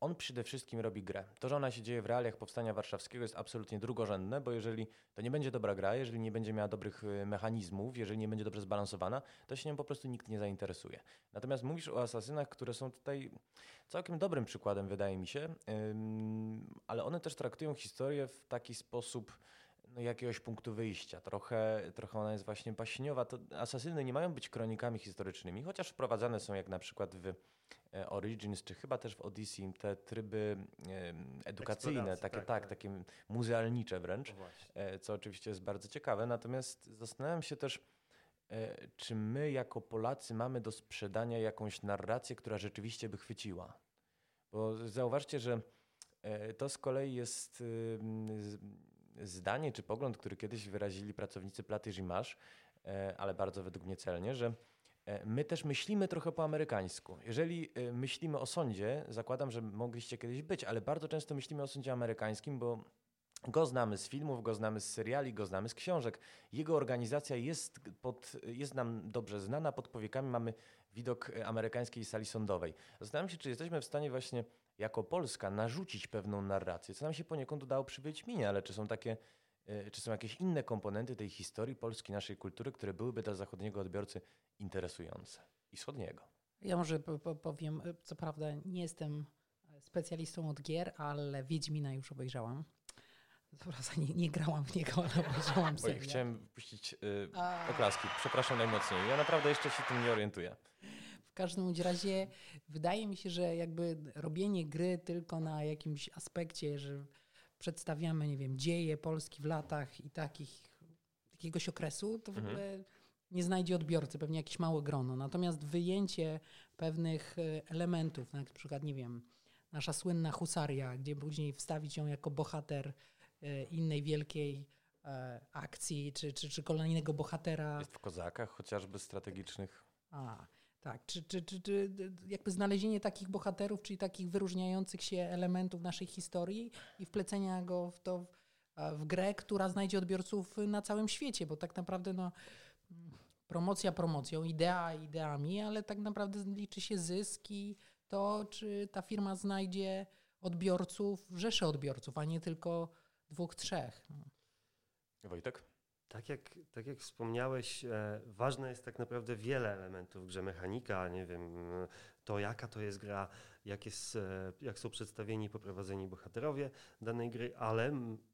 on przede wszystkim robi grę. To, że ona się dzieje w realiach powstania warszawskiego jest absolutnie drugorzędne, bo jeżeli to nie będzie dobra gra, jeżeli nie będzie miała dobrych y, mechanizmów, jeżeli nie będzie dobrze zbalansowana, to się nią po prostu nikt nie zainteresuje. Natomiast mówisz o asasynach, które są tutaj całkiem dobrym przykładem, wydaje mi się, ale one też traktują historię w taki sposób, no, jakiegoś punktu wyjścia. Trochę, trochę ona jest właśnie baśniowa. To asasyny nie mają być kronikami historycznymi, chociaż wprowadzane są jak na przykład w e, Origins, czy chyba też w Odyssey, te tryby edukacyjne, takie, tak, tak, tak, takie muzealnicze wręcz, e, co oczywiście jest bardzo ciekawe. Natomiast zastanawiam się też, e, czy my jako Polacy mamy do sprzedania jakąś narrację, która rzeczywiście by chwyciła. Bo zauważcie, że to z kolei jest zdanie czy pogląd, który kiedyś wyrazili pracownicy Platy Gimasz, e, ale bardzo według mnie celnie, że e, my też myślimy trochę po amerykańsku. Jeżeli e, myślimy o sądzie, zakładam, że mogliście kiedyś być, ale bardzo często myślimy o sądzie amerykańskim, bo Go znamy z filmów, go znamy z seriali, go znamy z książek. Jego organizacja jest, pod, jest nam dobrze znana. Pod powiekami mamy widok amerykańskiej sali sądowej. Zastanawiam się, czy jesteśmy w stanie właśnie jako Polska narzucić pewną narrację, co nam się poniekąd udało przy Wiedźminie, ale czy są takie, e, czy są jakieś inne komponenty tej historii Polski, naszej kultury, które byłyby dla zachodniego odbiorcy interesujące i wschodniego? Ja może powiem, e, co prawda nie jestem specjalistą od gier, ale Wiedźmina już obejrzałam. Dobra, nie, nie grałam w niego, ale obejrzałam serial. Chciałem puścić y, oklaski. Przepraszam najmocniej. Ja naprawdę jeszcze się tym nie orientuję każdym razie wydaje mi się, że jakby robienie gry tylko na jakimś aspekcie, że przedstawiamy, nie wiem, dzieje Polski w latach i takich, jakiegoś okresu, to w mhm. ogóle nie znajdzie odbiorcy, pewnie jakieś małe grono. Natomiast wyjęcie pewnych e, elementów, na przykład, nie wiem, nasza słynna husaria, gdzie później wstawić ją jako bohater e, innej wielkiej e, akcji, czy, czy, czy kolejnego bohatera. Jest w kozakach chociażby strategicznych. A, tak, czy, czy, czy, czy jakby znalezienie takich bohaterów, czyli takich wyróżniających się elementów naszej historii i wplecenia go w to w grę, która znajdzie odbiorców na całym świecie, bo tak naprawdę no, promocja promocją, idea ideami, ale tak naprawdę liczy się zysk i to, czy ta firma znajdzie odbiorców, rzesze odbiorców, a nie tylko dwóch, trzech. Wojtek? Tak jak, tak jak wspomniałeś, e, ważne jest tak naprawdę wiele elementów grze. Mechanika, nie wiem, to jaka to jest gra, jak, jest, e, jak są przedstawieni i poprowadzeni bohaterowie danej gry, ale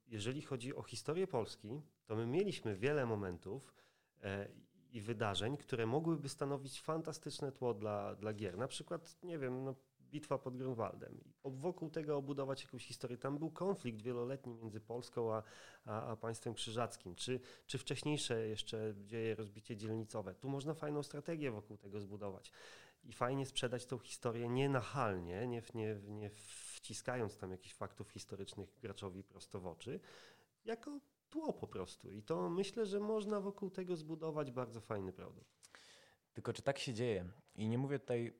jeżeli chodzi o historię Polski, to my mieliśmy wiele momentów e, i wydarzeń, które mogłyby stanowić fantastyczne tło dla, dla gier. Na przykład, nie wiem, no, bitwa pod Grunwaldem. Wokół tego obudować jakąś historię. Tam był konflikt wieloletni między Polską a, a, a państwem krzyżackim. Czy, czy wcześniejsze jeszcze dzieje rozbicie dzielnicowe. Tu można fajną strategię wokół tego zbudować. I fajnie sprzedać tą historię nienachalnie, nie, nie, nie wciskając tam jakichś faktów historycznych graczowi prosto w oczy, jako tło po prostu. I to myślę, że można wokół tego zbudować bardzo fajny produkt. Tylko czy tak się dzieje? I nie mówię tutaj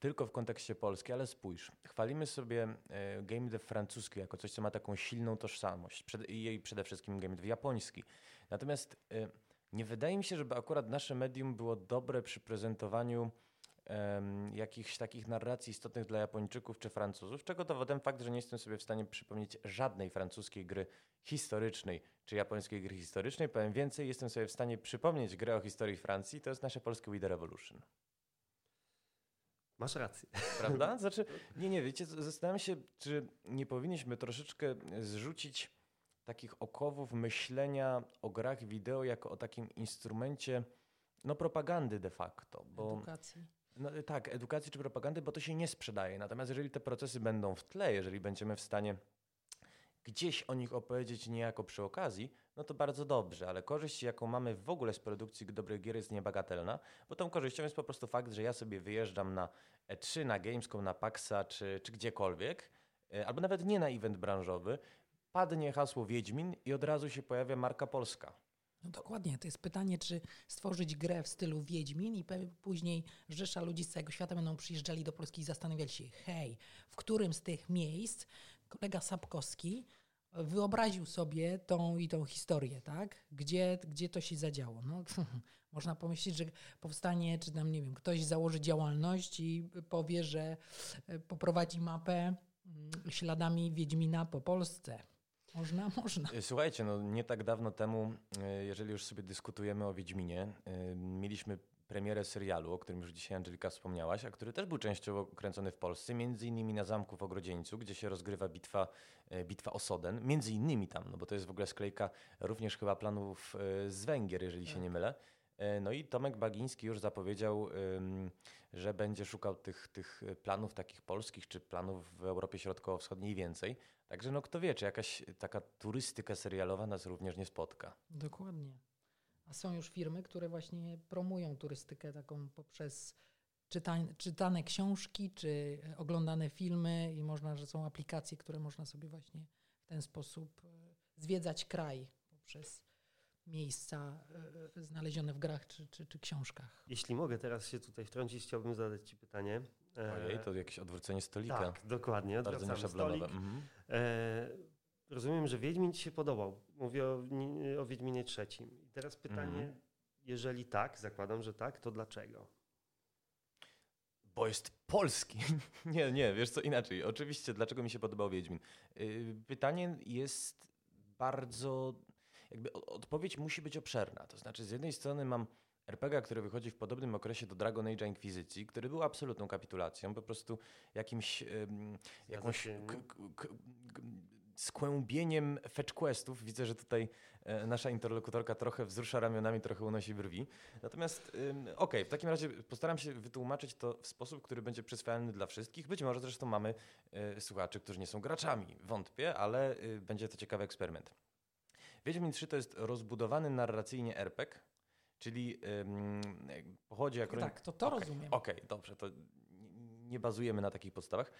tylko w kontekście Polski, ale spójrz, chwalimy sobie e, game dev francuski jako coś, co ma taką silną tożsamość i przede wszystkim game dev japoński. Natomiast e, nie wydaje mi się, żeby akurat nasze medium było dobre przy prezentowaniu jakichś takich narracji istotnych dla Japończyków czy Francuzów, czego dowodem fakt, że nie jestem sobie w stanie przypomnieć żadnej francuskiej gry historycznej czy japońskiej gry historycznej. Powiem więcej, jestem sobie w stanie przypomnieć grę o historii Francji, to jest nasze polskie We The Revolution. Masz rację. Prawda? Znaczy, nie, nie, wiecie, zastanawiam się, czy nie powinniśmy troszeczkę zrzucić takich okowów myślenia o grach wideo jako o takim instrumencie no, propagandy de facto. Bo, Edukacji. no, tak, edukacji czy propagandy, bo to się nie sprzedaje. Natomiast jeżeli te procesy będą w tle, jeżeli będziemy w stanie gdzieś o nich opowiedzieć niejako przy okazji, no to bardzo dobrze, ale korzyść, jaką mamy w ogóle z produkcji dobrej gier jest niebagatelna, bo tą korzyścią jest po prostu fakt, że ja sobie wyjeżdżam na E3, na Gamescom, na PAXa czy, czy gdziekolwiek, e, albo nawet nie na event branżowy, padnie hasło Wiedźmin i od razu się pojawia marka polska. No dokładnie, to jest pytanie, czy stworzyć grę w stylu Wiedźmin i później rzesza ludzi z całego świata będą przyjeżdżali do Polski i zastanawiali się, hej, w którym z tych miejsc kolega Sapkowski wyobraził sobie tą i tą historię, tak? Gdzie, gdzie to się zadziało? No, można pomyśleć, że powstanie, czy tam, nie wiem, ktoś założy działalność i powie, że e, poprowadzi mapę mm, śladami Wiedźmina po Polsce. Można, można. E, Słuchajcie, no nie tak dawno temu, e, jeżeli już sobie dyskutujemy o Wiedźminie, mieliśmy premierę serialu, o którym już dzisiaj Angelika wspomniałaś, a który też był częściowo kręcony w Polsce, między innymi na Zamku w Ogrodzieńcu, gdzie się rozgrywa bitwa, e, bitwa o Soden, między innymi tam, no bo to jest w ogóle sklejka również chyba planów e, z Węgier, jeżeli się nie mylę. E, No i Tomek Bagiński już zapowiedział, że będzie szukał tych, tych planów takich polskich, czy planów w Europie Środkowo-Wschodniej więcej. Także no kto wie, czy jakaś taka turystyka serialowa nas również nie spotka. Dokładnie. A są już firmy, które właśnie promują turystykę taką poprzez czytań, czytane książki czy e, oglądane filmy i można, że są aplikacje, które można sobie właśnie w ten sposób e, zwiedzać kraj poprzez miejsca e, znalezione w grach czy, czy, czy książkach. Jeśli mogę teraz się tutaj wtrącić, chciałbym zadać Ci pytanie. Ojej, to jakieś odwrócenie stolika. Tak, dokładnie. Bardzo odwracamy nieszablonowe. stolik. Mhm. E, rozumiem, że Wiedźmin Ci się podobał. Mówię o, o Wiedźminie trzecim. I teraz pytanie, Mhm. jeżeli tak, zakładam, że tak, to dlaczego? Bo jest polski. nie, nie, wiesz co, inaczej. Oczywiście, dlaczego mi się podobał Wiedźmin? Yy, Pytanie jest bardzo... Jakby odpowiedź musi być obszerna. To znaczy, z jednej strony mam RPG, który wychodzi w podobnym okresie do Dragon Age'a Inkwizycji, który był absolutną kapitulacją, po prostu jakimś... ym, jakąś skłębieniem fetch questów. Widzę, że tutaj e, nasza interlokutorka trochę wzrusza ramionami, trochę unosi brwi. Natomiast okej, w takim razie postaram się wytłumaczyć to w sposób, który będzie przyswajalny dla wszystkich. Być może zresztą mamy e, słuchaczy, którzy nie są graczami. Wątpię, ale y, będzie to ciekawy eksperyment. Wiedźmin 3 to jest rozbudowany narracyjnie RPG, czyli ym, pochodzi jak... Tak, to to Okej, rozumiem. Okej, dobrze, to nie bazujemy na takich podstawach,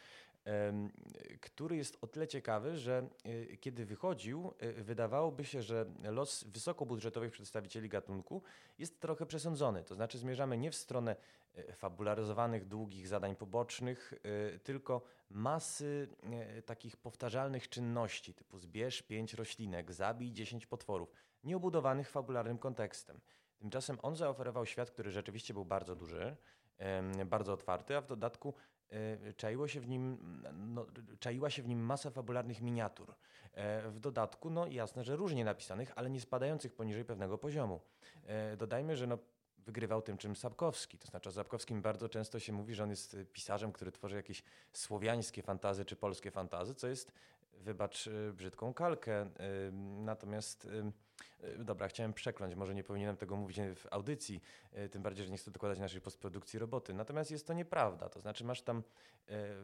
który jest o tyle ciekawy, że y, kiedy wychodził, y, wydawałoby się, że los wysokobudżetowych przedstawicieli gatunku jest trochę przesądzony. To znaczy zmierzamy nie w stronę y, fabularyzowanych, długich zadań pobocznych, tylko masy takich powtarzalnych czynności typu zbierz pięć roślinek, zabij 10 potworów, nieobudowanych fabularnym kontekstem. Tymczasem on zaoferował świat, który rzeczywiście był bardzo duży, bardzo otwarty, a w dodatku e, czaiło się w nim, no, czaiła się w nim masa fabularnych miniatur. E, W dodatku, no jasne, że różnie napisanych, ale nie spadających poniżej pewnego poziomu. E, Dodajmy, że no, wygrywał tym czym Sapkowski. To znaczy o Sapkowskim bardzo często się mówi, że on jest e, pisarzem, który tworzy jakieś słowiańskie fantazy czy polskie fantazy, co jest, wybacz, e, brzydką kalkę. E, Natomiast, e, dobra, chciałem przekląć, może nie powinienem tego mówić w audycji, tym bardziej, że nie chcę dokładać naszej postprodukcji roboty. Natomiast jest to nieprawda. To znaczy masz tam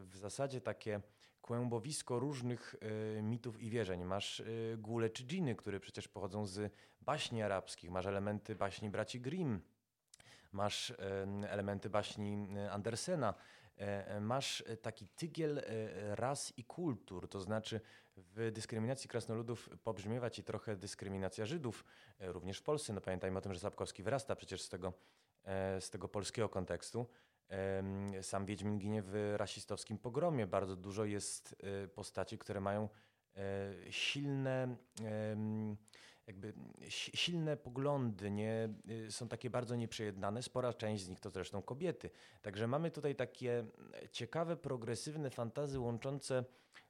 w zasadzie takie kłębowisko różnych mitów i wierzeń. Masz gule czy dżiny, które przecież pochodzą z baśni arabskich. Masz elementy baśni braci Grimm. Masz elementy baśni Andersena. E, e, Masz e, taki tygiel ras i kultur, to znaczy w dyskryminacji krasnoludów pobrzmiewa ci trochę dyskryminacja Żydów, również w Polsce. No pamiętajmy o tym, że Sapkowski wyrasta przecież z tego, z tego polskiego kontekstu. Sam Wiedźmin ginie w rasistowskim pogromie. Bardzo dużo jest postaci, które mają silne jakby silne poglądy, nie, y, są takie bardzo nieprzejednane. Spora część z nich to zresztą kobiety. Także mamy tutaj takie ciekawe, progresywne fantazy łączące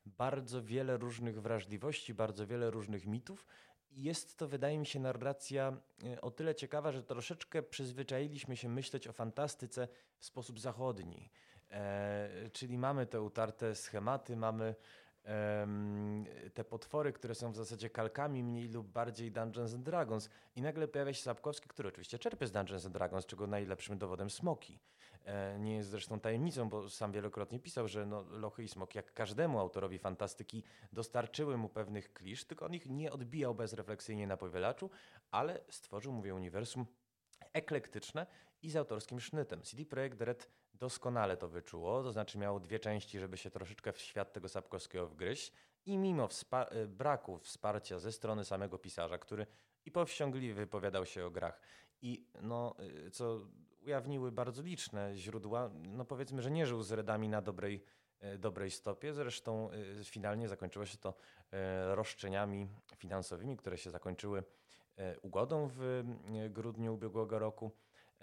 bardzo wiele różnych wrażliwości, bardzo wiele różnych mitów. Jest to, wydaje mi się, narracja y, o tyle ciekawa, że troszeczkę przyzwyczailiśmy się myśleć o fantastyce w sposób zachodni. E, czyli mamy te utarte schematy, mamy te potwory, które są w zasadzie kalkami mniej lub bardziej Dungeons and Dragons i nagle pojawia się Sapkowski, który oczywiście czerpie z Dungeons and Dragons, czego najlepszym dowodem Smoki. E, nie jest zresztą tajemnicą, bo sam wielokrotnie pisał, że no, Lochy i Smok, jak każdemu autorowi fantastyki, dostarczyły mu pewnych klisz, tylko on ich nie odbijał bezrefleksyjnie na powielaczu, ale stworzył, mówię, uniwersum eklektyczne i z autorskim sznytem. CD Projekt Red doskonale to wyczuło, to znaczy miało dwie części, żeby się troszeczkę w świat tego Sapkowskiego wgryźć i mimo y, braku wsparcia ze strony samego pisarza, który i powściągliwie wypowiadał się o grach i no, y, co ujawniły bardzo liczne źródła, no powiedzmy, że nie żył z redami na dobrej, y, dobrej stopie. Zresztą finalnie zakończyło się to roszczeniami finansowymi, które się zakończyły ugodą w grudniu ubiegłego roku.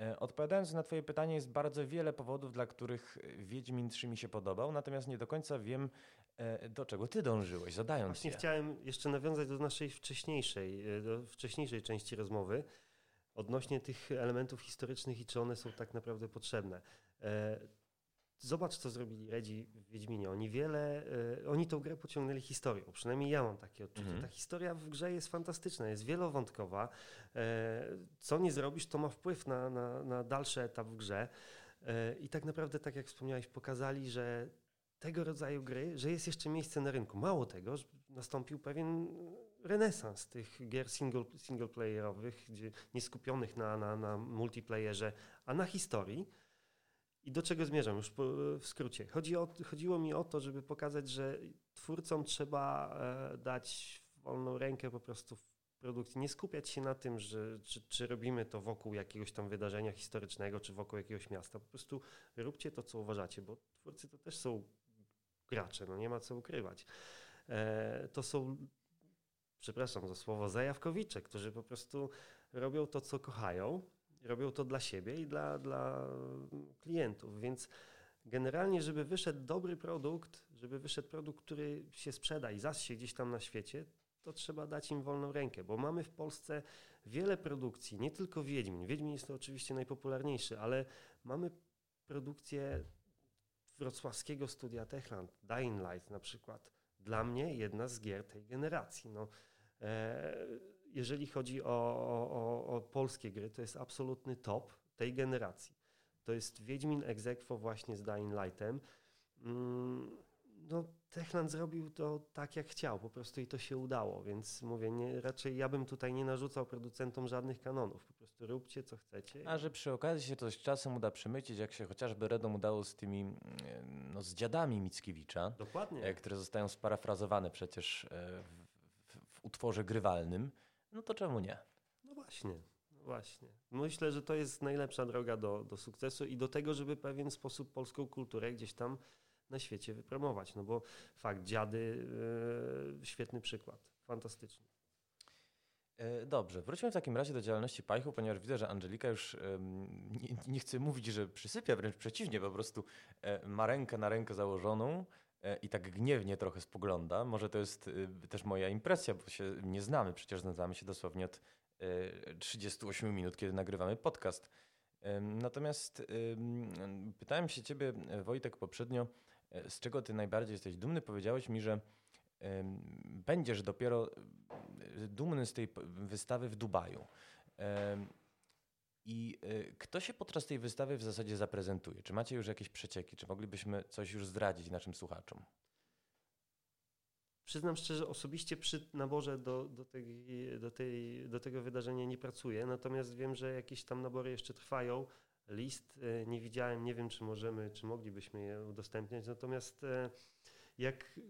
E, odpowiadając na Twoje pytanie, jest bardzo wiele powodów, dla których Wiedźmin 3 mi się podobał, natomiast nie do końca wiem, e, do czego Ty dążyłeś, zadając Właśnie je. chciałem jeszcze nawiązać do naszej wcześniejszej, e, do wcześniejszej części rozmowy odnośnie tych elementów historycznych i czy one są tak naprawdę potrzebne. Zobacz, co zrobili Redzi w Wiedźminie. Oni wiele, y, oni tą grę pociągnęli historią. Przynajmniej ja mam takie odczucie. Mhm. Ta historia w grze jest fantastyczna, jest wielowątkowa. E, co nie zrobisz, to ma wpływ na, na, na dalszy etap w grze. E, I tak naprawdę, tak jak wspomniałeś, pokazali, że tego rodzaju gry, że jest jeszcze miejsce na rynku. Mało tego, nastąpił pewien renesans tych gier single, singleplayerowych, gdzie nie skupionych na, na, na multiplayerze, a na historii. I do czego zmierzam już w skrócie? Chodzi o, chodziło mi o to, żeby pokazać, że twórcom trzeba e, dać wolną rękę po prostu w produkcji. Nie skupiać się na tym, że, czy, czy, robimy to wokół jakiegoś tam wydarzenia historycznego, czy wokół jakiegoś miasta. Po prostu róbcie to, co uważacie, bo twórcy to też są gracze, no nie ma co ukrywać. E, to są, przepraszam za słowo, zajawkowicze, którzy po prostu robią to, co kochają robią to dla siebie i dla, dla klientów, więc generalnie, żeby wyszedł dobry produkt, żeby wyszedł produkt, który się sprzeda i zaś gdzieś tam na świecie, to trzeba dać im wolną rękę, bo mamy w Polsce wiele produkcji, nie tylko Wiedźmin. Wiedźmin jest to oczywiście najpopularniejszy, ale mamy produkcję wrocławskiego studia Techland, Dying Light na przykład. Dla mnie jedna z gier tej generacji. No, e, jeżeli chodzi o, o, o, polskie gry, to jest absolutny top tej generacji. To jest Wiedźmin Exequo właśnie z Dying Lightem. Mm, no, Techland zrobił to tak, jak chciał, po prostu i to się udało, więc mówię, nie, raczej ja bym tutaj nie narzucał producentom żadnych kanonów, po prostu róbcie, co chcecie. A że przy okazji się z czasem uda przemycić, jak się chociażby Redom udało z tymi, mm, no, z dziadami Mickiewicza, Dokładnie. E, które zostają sparafrazowane przecież e, w, w, w utworze grywalnym, no to czemu nie? No właśnie, no właśnie. Myślę, że to jest najlepsza droga do, do sukcesu i do tego, żeby w pewien sposób polską kulturę gdzieś tam na świecie wypromować. No bo fakt, dziady, yy, świetny przykład, fantastyczny. E, dobrze, wróćmy w takim razie do działalności Pajchu, ponieważ widzę, że Angelika już nie, nie chce mówić, że przysypia, wręcz przeciwnie, po prostu e, ma rękę na rękę założoną i tak gniewnie trochę spogląda. Może to jest y, też moja impresja, bo się nie znamy, przecież znamy się dosłownie od 38 e, minut, kiedy nagrywamy podcast. Natomiast pytałem się ciebie, Wojtek, poprzednio, e, z czego ty najbardziej jesteś dumny. Powiedziałeś mi, że będziesz dopiero dumny z tej wystawy w Dubaju. I y, kto się podczas tej wystawy w zasadzie zaprezentuje? Czy macie już jakieś przecieki? Czy moglibyśmy coś już zdradzić naszym słuchaczom? Przyznam szczerze, osobiście przy naborze do, do, tej, do, tej, do tego wydarzenia nie pracuję, natomiast wiem, że jakieś tam nabory jeszcze trwają. List y, nie widziałem, nie wiem, czy możemy, czy moglibyśmy je udostępniać. Natomiast y, jak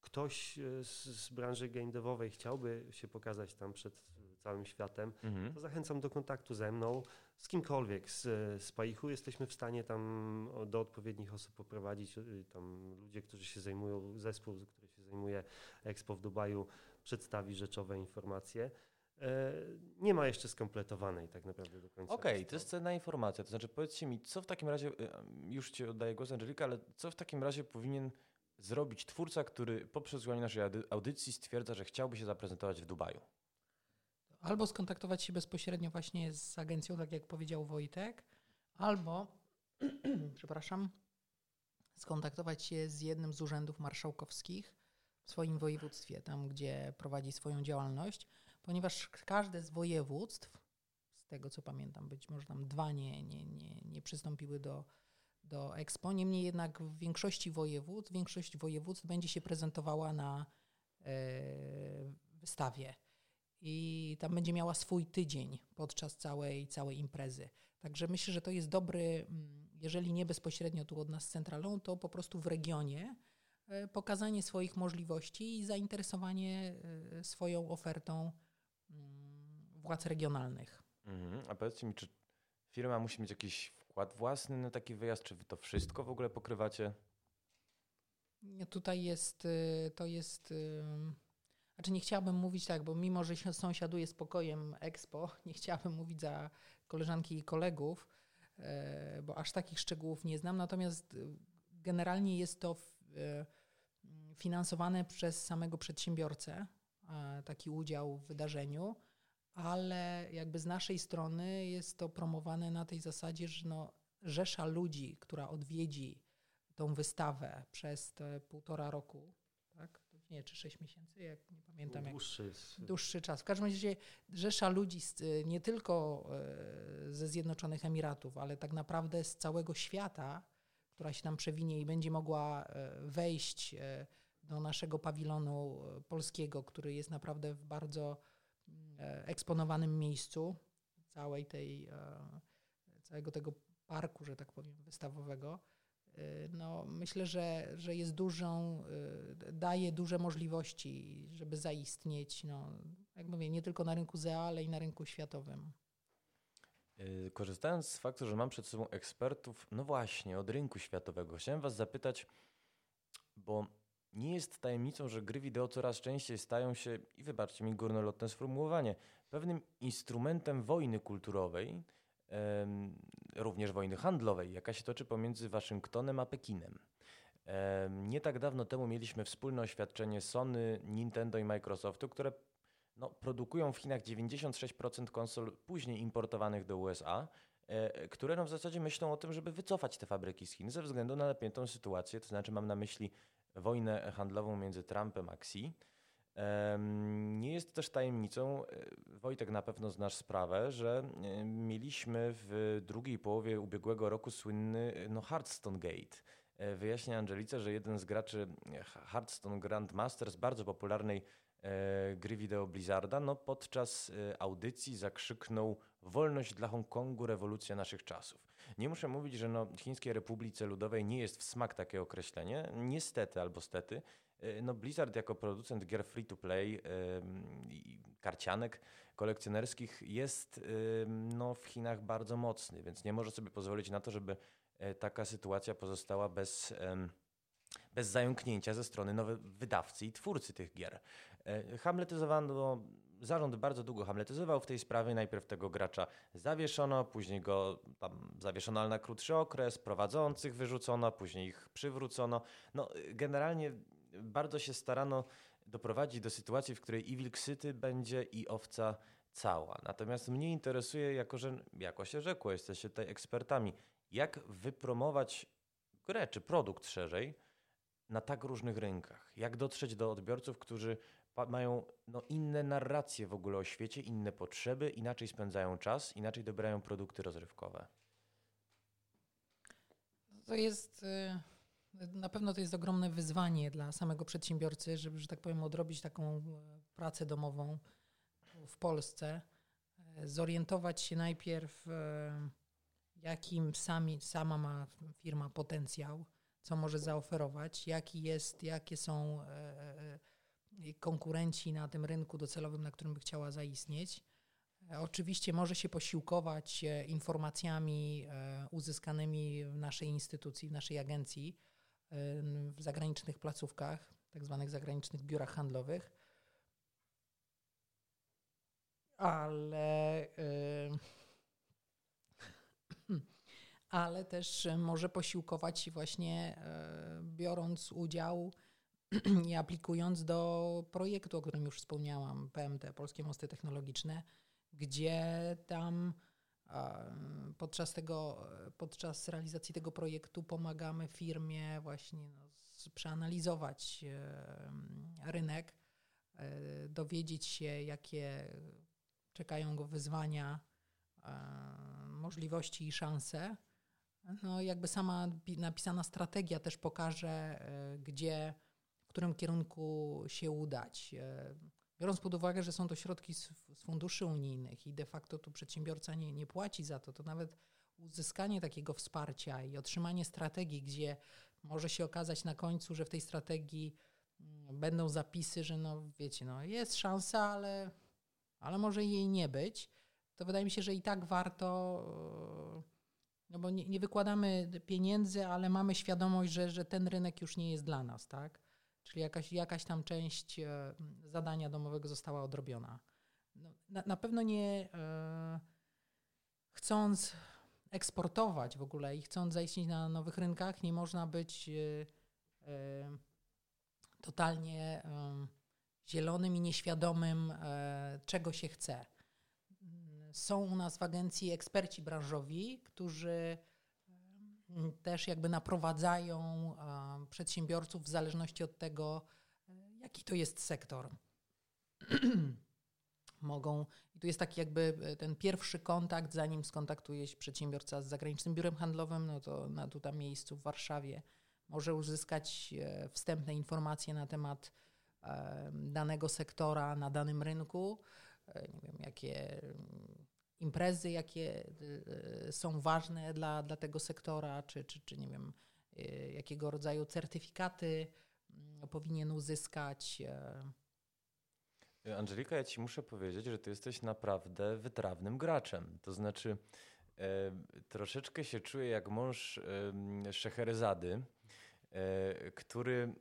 ktoś z, z branży game devowej chciałby się pokazać tam przed całym światem, mhm. to zachęcam do kontaktu ze mną, z kimkolwiek z, z Paichu. Jesteśmy w stanie tam do odpowiednich osób poprowadzić. Y, tam ludzie, którzy się zajmują, zespół, który się zajmuje Expo w Dubaju, przedstawi rzeczowe informacje. nie ma jeszcze skompletowanej tak naprawdę do końca. Okej, okay, to jest cenna informacja. To znaczy powiedzcie mi, co w takim razie, już Ci oddaję głos Angelika, ale co w takim razie powinien zrobić twórca, który po przesłuchaniu naszej audycji stwierdza, że chciałby się zaprezentować w Dubaju? Albo skontaktować się bezpośrednio właśnie z agencją, tak jak powiedział Wojtek, albo, przepraszam, skontaktować się z jednym z urzędów marszałkowskich w swoim województwie, tam gdzie prowadzi swoją działalność, ponieważ każde z województw, z tego co pamiętam, być może tam dwa nie, nie, nie, nie przystąpiły do, do Expo, niemniej jednak w większości województw, większość województw będzie się prezentowała na e, wystawie i tam będzie miała swój tydzień podczas całej, całej imprezy. Także myślę, że to jest dobry, mm, jeżeli nie bezpośrednio tu od nas centralą, to po prostu w regionie e, pokazanie swoich możliwości i zainteresowanie e, swoją ofertą mm, władz regionalnych. Mhm. A powiedzcie mi, czy firma musi mieć jakiś wkład własny na taki wyjazd, czy wy to wszystko w ogóle pokrywacie? Tutaj jest, y, to jest znaczy nie chciałabym mówić tak, bo mimo, że się sąsiaduję z pokojem Expo, nie chciałabym mówić za koleżanki i kolegów, e, bo aż takich szczegółów nie znam. Natomiast e, generalnie jest to e, finansowane przez samego przedsiębiorcę, taki udział w wydarzeniu, ale jakby z naszej strony jest to promowane na tej zasadzie, że no, rzesza ludzi, która odwiedzi tą wystawę przez te półtora roku? Nie, czy 6 miesięcy, jak nie pamiętam. Dłuższy, jak, dłuższy czas. W każdym razie rzesza ludzi z, nie tylko e, ze Zjednoczonych Emiratów, ale tak naprawdę z całego świata, która się tam przewinie i będzie mogła e, wejść do naszego pawilonu polskiego, który jest naprawdę w bardzo eksponowanym miejscu całej tej, całego tego parku, że tak powiem, wystawowego Y, no, myślę, że, że jest dużą, y, daje duże możliwości, żeby zaistnieć, no, jak mówię, nie tylko na rynku ZEA, ale i na rynku światowym. Y, korzystając z faktu, że mam przed sobą ekspertów, no właśnie, od rynku światowego, chciałem Was zapytać, bo nie jest tajemnicą, że gry wideo coraz częściej stają się, i wybaczcie mi górnolotne sformułowanie, pewnym instrumentem wojny kulturowej, również wojny handlowej, jaka się toczy pomiędzy Waszyngtonem a Pekinem. Nie tak dawno temu mieliśmy wspólne oświadczenie Sony, Nintendo i Microsoftu, które no, produkują w Chinach 96% konsol później importowanych do USA, e, które no, w zasadzie myślą o tym, żeby wycofać te fabryki z Chin ze względu na napiętą sytuację, to znaczy mam na myśli wojnę handlową między Trumpem a Xi. Nie jest też tajemnicą, e, Wojtek na pewno znasz sprawę, że e, mieliśmy w drugiej połowie ubiegłego roku słynny e, no, Hearthstone Gate. Wyjaśnia Angelice, że jeden z graczy Hearthstone Grandmasters, bardzo popularnej gry wideo Blizzarda, no, podczas audycji zakrzyknął wolność dla Hongkongu, rewolucja naszych czasów. Nie muszę mówić, że no, Chińskiej Republice Ludowej nie jest w smak takie określenie, niestety albo stety, no Blizzard jako producent gier free to play i karcianek kolekcjonerskich jest no, w Chinach bardzo mocny, więc nie może sobie pozwolić na to, żeby e, taka sytuacja pozostała bez, bez zająknięcia ze strony nowy wydawcy i twórcy tych gier. E, hamletyzowano, zarząd bardzo długo hamletyzował w tej sprawie. Najpierw tego gracza zawieszono, później go tam zawieszono ale na krótszy okres, prowadzących wyrzucono, później ich przywrócono. No, generalnie bardzo się starano doprowadzić do sytuacji, w której i wilk syty będzie i owca cała. Natomiast mnie interesuje, jako że, jako się rzekło, jesteście tutaj ekspertami, jak wypromować grę czy produkt szerzej na tak różnych rynkach? Jak dotrzeć do odbiorców, którzy mają no, inne narracje w ogóle o świecie, inne potrzeby, inaczej spędzają czas, inaczej dobierają produkty rozrywkowe? To jest. Y na pewno to jest ogromne wyzwanie dla samego przedsiębiorcy, żeby, że tak powiem, odrobić taką e, pracę domową w Polsce, e, zorientować się najpierw, e, jakim sami, sama ma firma potencjał, co może zaoferować, jaki jest, jakie są konkurenci na tym rynku docelowym, na którym by chciała zaistnieć. Oczywiście może się posiłkować informacjami uzyskanymi w naszej instytucji, w naszej agencji, w zagranicznych placówkach, tak zwanych zagranicznych biurach handlowych. ale, ale też może posiłkować się właśnie biorąc udział i aplikując do projektu, o którym już wspomniałam, PMT, Polskie Mosty Technologiczne, gdzie tam podczas, tego, podczas realizacji tego projektu pomagamy firmie właśnie no, przeanalizować rynek, e, dowiedzieć się, jakie czekają go wyzwania, możliwości i szanse. No, jakby sama napisana strategia też pokaże, e, gdzie którym kierunku się udać. Biorąc pod uwagę, że są to środki z, z funduszy unijnych i de facto tu przedsiębiorca nie, nie płaci za to, to nawet uzyskanie takiego wsparcia i otrzymanie strategii, gdzie może się okazać na końcu, że w tej strategii mm, będą zapisy, że no wiecie, no jest szansa, ale, ale może jej nie być, to wydaje mi się, że i tak warto, e, no bo nie, nie wykładamy pieniędzy, ale mamy świadomość, że, że ten rynek już nie jest dla nas, tak? Czyli jakaś, jakaś tam część e, zadania domowego została odrobiona. No, na, na, pewno nie e, chcąc eksportować w ogóle i chcąc zaistnieć na nowych rynkach, nie można być e, totalnie zielonym i nieświadomym, czego się chce. Są u nas w agencji eksperci branżowi, którzy też jakby naprowadzają przedsiębiorców w zależności od tego, e, jaki to jest sektor. Mogą, i tu jest taki jakby e, ten pierwszy kontakt, zanim skontaktuje się przedsiębiorca z zagranicznym biurem handlowym, no to na tu tam miejscu w Warszawie może uzyskać e, wstępne informacje na temat danego sektora na danym rynku. Nie wiem, jakie imprezy, jakie y, y, są ważne dla, dla tego sektora, czy, czy, czy nie wiem, y, jakiego rodzaju certyfikaty mm, powinien uzyskać. E. Angelika, ja ci muszę powiedzieć, że ty jesteś naprawdę wytrawnym graczem. To znaczy, e, troszeczkę się czuję jak mąż e, e, który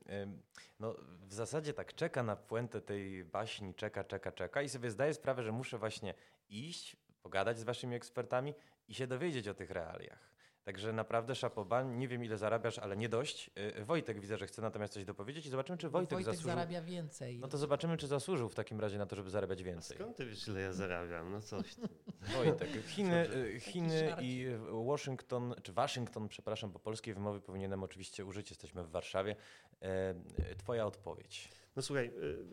no, w zasadzie tak czeka na puentę tej baśni, czeka, czeka, czeka i sobie zdaje sprawę, że muszę właśnie iść, pogadać z waszymi ekspertami i się dowiedzieć o tych realiach. Także naprawdę szapoba, nie wiem ile zarabiasz, ale nie dość. Y, Wojtek widzę, że chce natomiast coś dopowiedzieć i zobaczymy, czy Wojtek, Wojtek zasłużył. zarabia więcej. No to zobaczymy, czy zasłużył w takim razie na to, żeby zarabiać więcej. A skąd ty wiesz, ile ja zarabiam? No coś. Wojtek, Chiny, y, Chiny i Washington, czy Waszyngton, przepraszam, po polskiej wymowy powinienem oczywiście użyć, jesteśmy w Warszawie. E, twoja odpowiedź. No słuchaj, y,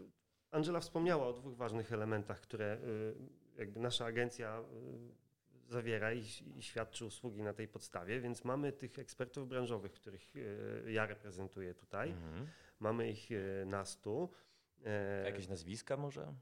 Angela wspomniała o dwóch ważnych elementach, które jakby nasza agencja y, zawiera i, i, świadczy usługi na tej podstawie, więc mamy tych ekspertów branżowych, których y, ja reprezentuję tutaj. Mhm. Mamy ich y, na stu. E, Jakieś nazwiska może?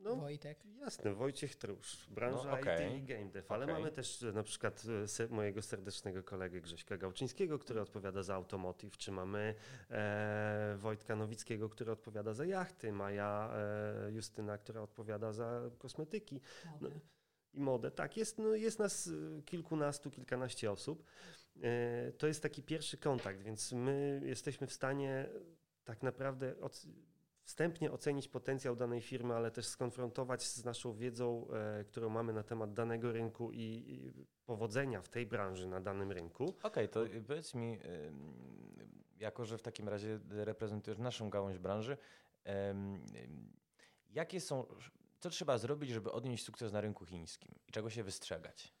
No, Wojtek. Jasne, Wojciech Trusz, branża no, okay. IT i game dev, ale okay. mamy też na przykład se, mojego serdecznego kolegę Grześka Gałczyńskiego, który odpowiada za automotive, czy mamy e, Wojtka Nowickiego, który odpowiada za jachty, Maja e, Justyna, która odpowiada za kosmetyki. No, I modę, tak. Jest, no, jest nas e, kilkunastu, kilkanaście osób. E, to jest taki pierwszy kontakt, więc my jesteśmy w stanie tak naprawdę od, wstępnie ocenić potencjał danej firmy, ale też skonfrontować z naszą wiedzą, e, którą mamy na temat danego rynku i, i powodzenia w tej branży na danym rynku. Okej, okay, to powiedz mi, jako że w takim razie reprezentujesz naszą gałąź branży, jakie są, co trzeba zrobić, żeby odnieść sukces na rynku chińskim i czego się wystrzegać?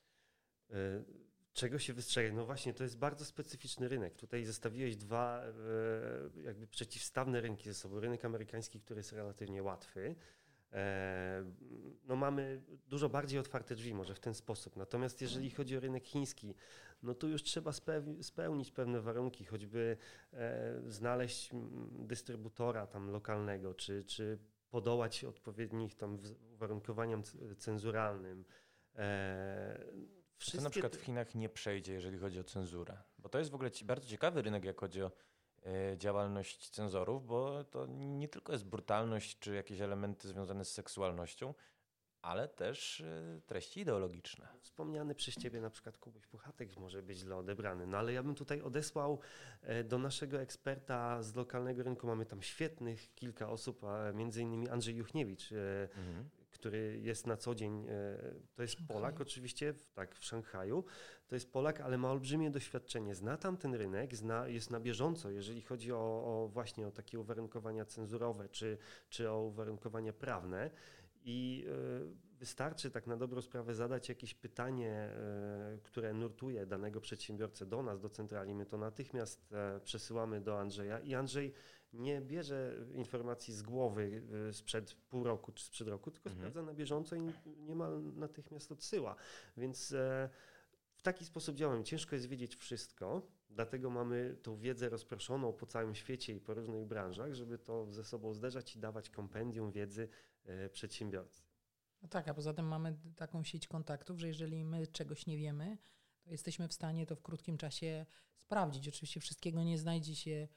Czego się wystrzegać? No właśnie, to jest bardzo specyficzny rynek. Tutaj zestawiłeś dwa e, jakby przeciwstawne rynki ze sobą. Rynek amerykański, który jest relatywnie łatwy. E, no mamy dużo bardziej otwarte drzwi, może w ten sposób. Natomiast jeżeli chodzi o rynek chiński, no tu już trzeba spełnić pewne warunki, choćby e, znaleźć dystrybutora tam lokalnego, czy, czy podołać odpowiednich tam uwarunkowaniom cenzuralnym. Wszystkie... Co na przykład w Chinach nie przejdzie, jeżeli chodzi o cenzurę? Bo to jest w ogóle bardzo ciekawy rynek, jak chodzi o e, działalność cenzorów, bo to nie tylko jest brutalność czy jakieś elementy związane z seksualnością, ale też e, treści ideologiczne. Wspomniany przez Ciebie na przykład Kubuś Puchatek może być źle odebrany, no ale ja bym tutaj odesłał e, do naszego eksperta z lokalnego rynku, mamy tam świetnych kilka osób, a między innymi Andrzej Juchniewicz, mhm który jest na co dzień, e, to jest. Polak oczywiście, tak, w Szanghaju. To jest Polak, ale ma olbrzymie doświadczenie. Zna tam ten rynek, zna, jest na bieżąco, jeżeli chodzi o, o właśnie o takie uwarunkowania cenzurowe czy, czy o uwarunkowania prawne. I e, wystarczy tak na dobrą sprawę zadać jakieś pytanie, e, które nurtuje danego przedsiębiorcę do nas, do centrali. My to natychmiast e, przesyłamy do Andrzeja i Andrzej nie bierze informacji z głowy e, sprzed pół roku czy sprzed roku, tylko Mhm. sprawdza na bieżąco i niemal natychmiast odsyła. Więc w taki sposób działamy. Ciężko jest wiedzieć wszystko, dlatego mamy tą wiedzę rozproszoną po całym świecie i po różnych branżach, żeby to ze sobą zderzać i dawać kompendium wiedzy przedsiębiorcy. No tak, a poza tym mamy taką sieć kontaktów, że jeżeli my czegoś nie wiemy, to jesteśmy w stanie to w krótkim czasie sprawdzić. Oczywiście wszystkiego nie znajdzie się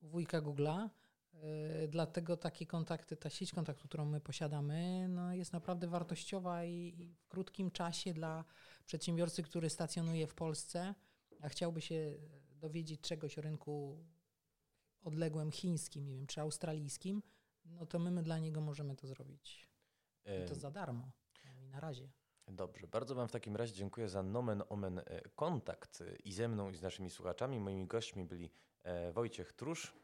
u wujka Google'a, yy, dlatego takie kontakty, ta sieć kontaktów, którą my posiadamy, no jest naprawdę wartościowa i, i w krótkim czasie dla przedsiębiorcy, który stacjonuje w Polsce, a chciałby się dowiedzieć czegoś o rynku odległym chińskim, nie wiem, czy australijskim, no to my, my dla niego możemy to zrobić. I to za darmo. I na razie. Dobrze, bardzo Wam w takim razie dziękuję za nomen omen e, kontakt e, i ze mną, i z naszymi słuchaczami. Moimi gośćmi byli e, Wojciech Trusz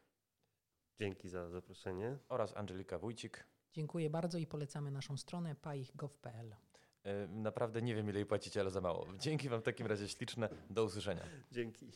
Dzięki za zaproszenie. oraz Angelika Wójcik. Dziękuję bardzo i polecamy naszą stronę paich.gov.pl. Naprawdę nie wiem, ile jej płacicie, ale za mało. Dzięki Wam w takim razie śliczne. Do usłyszenia. Dzięki.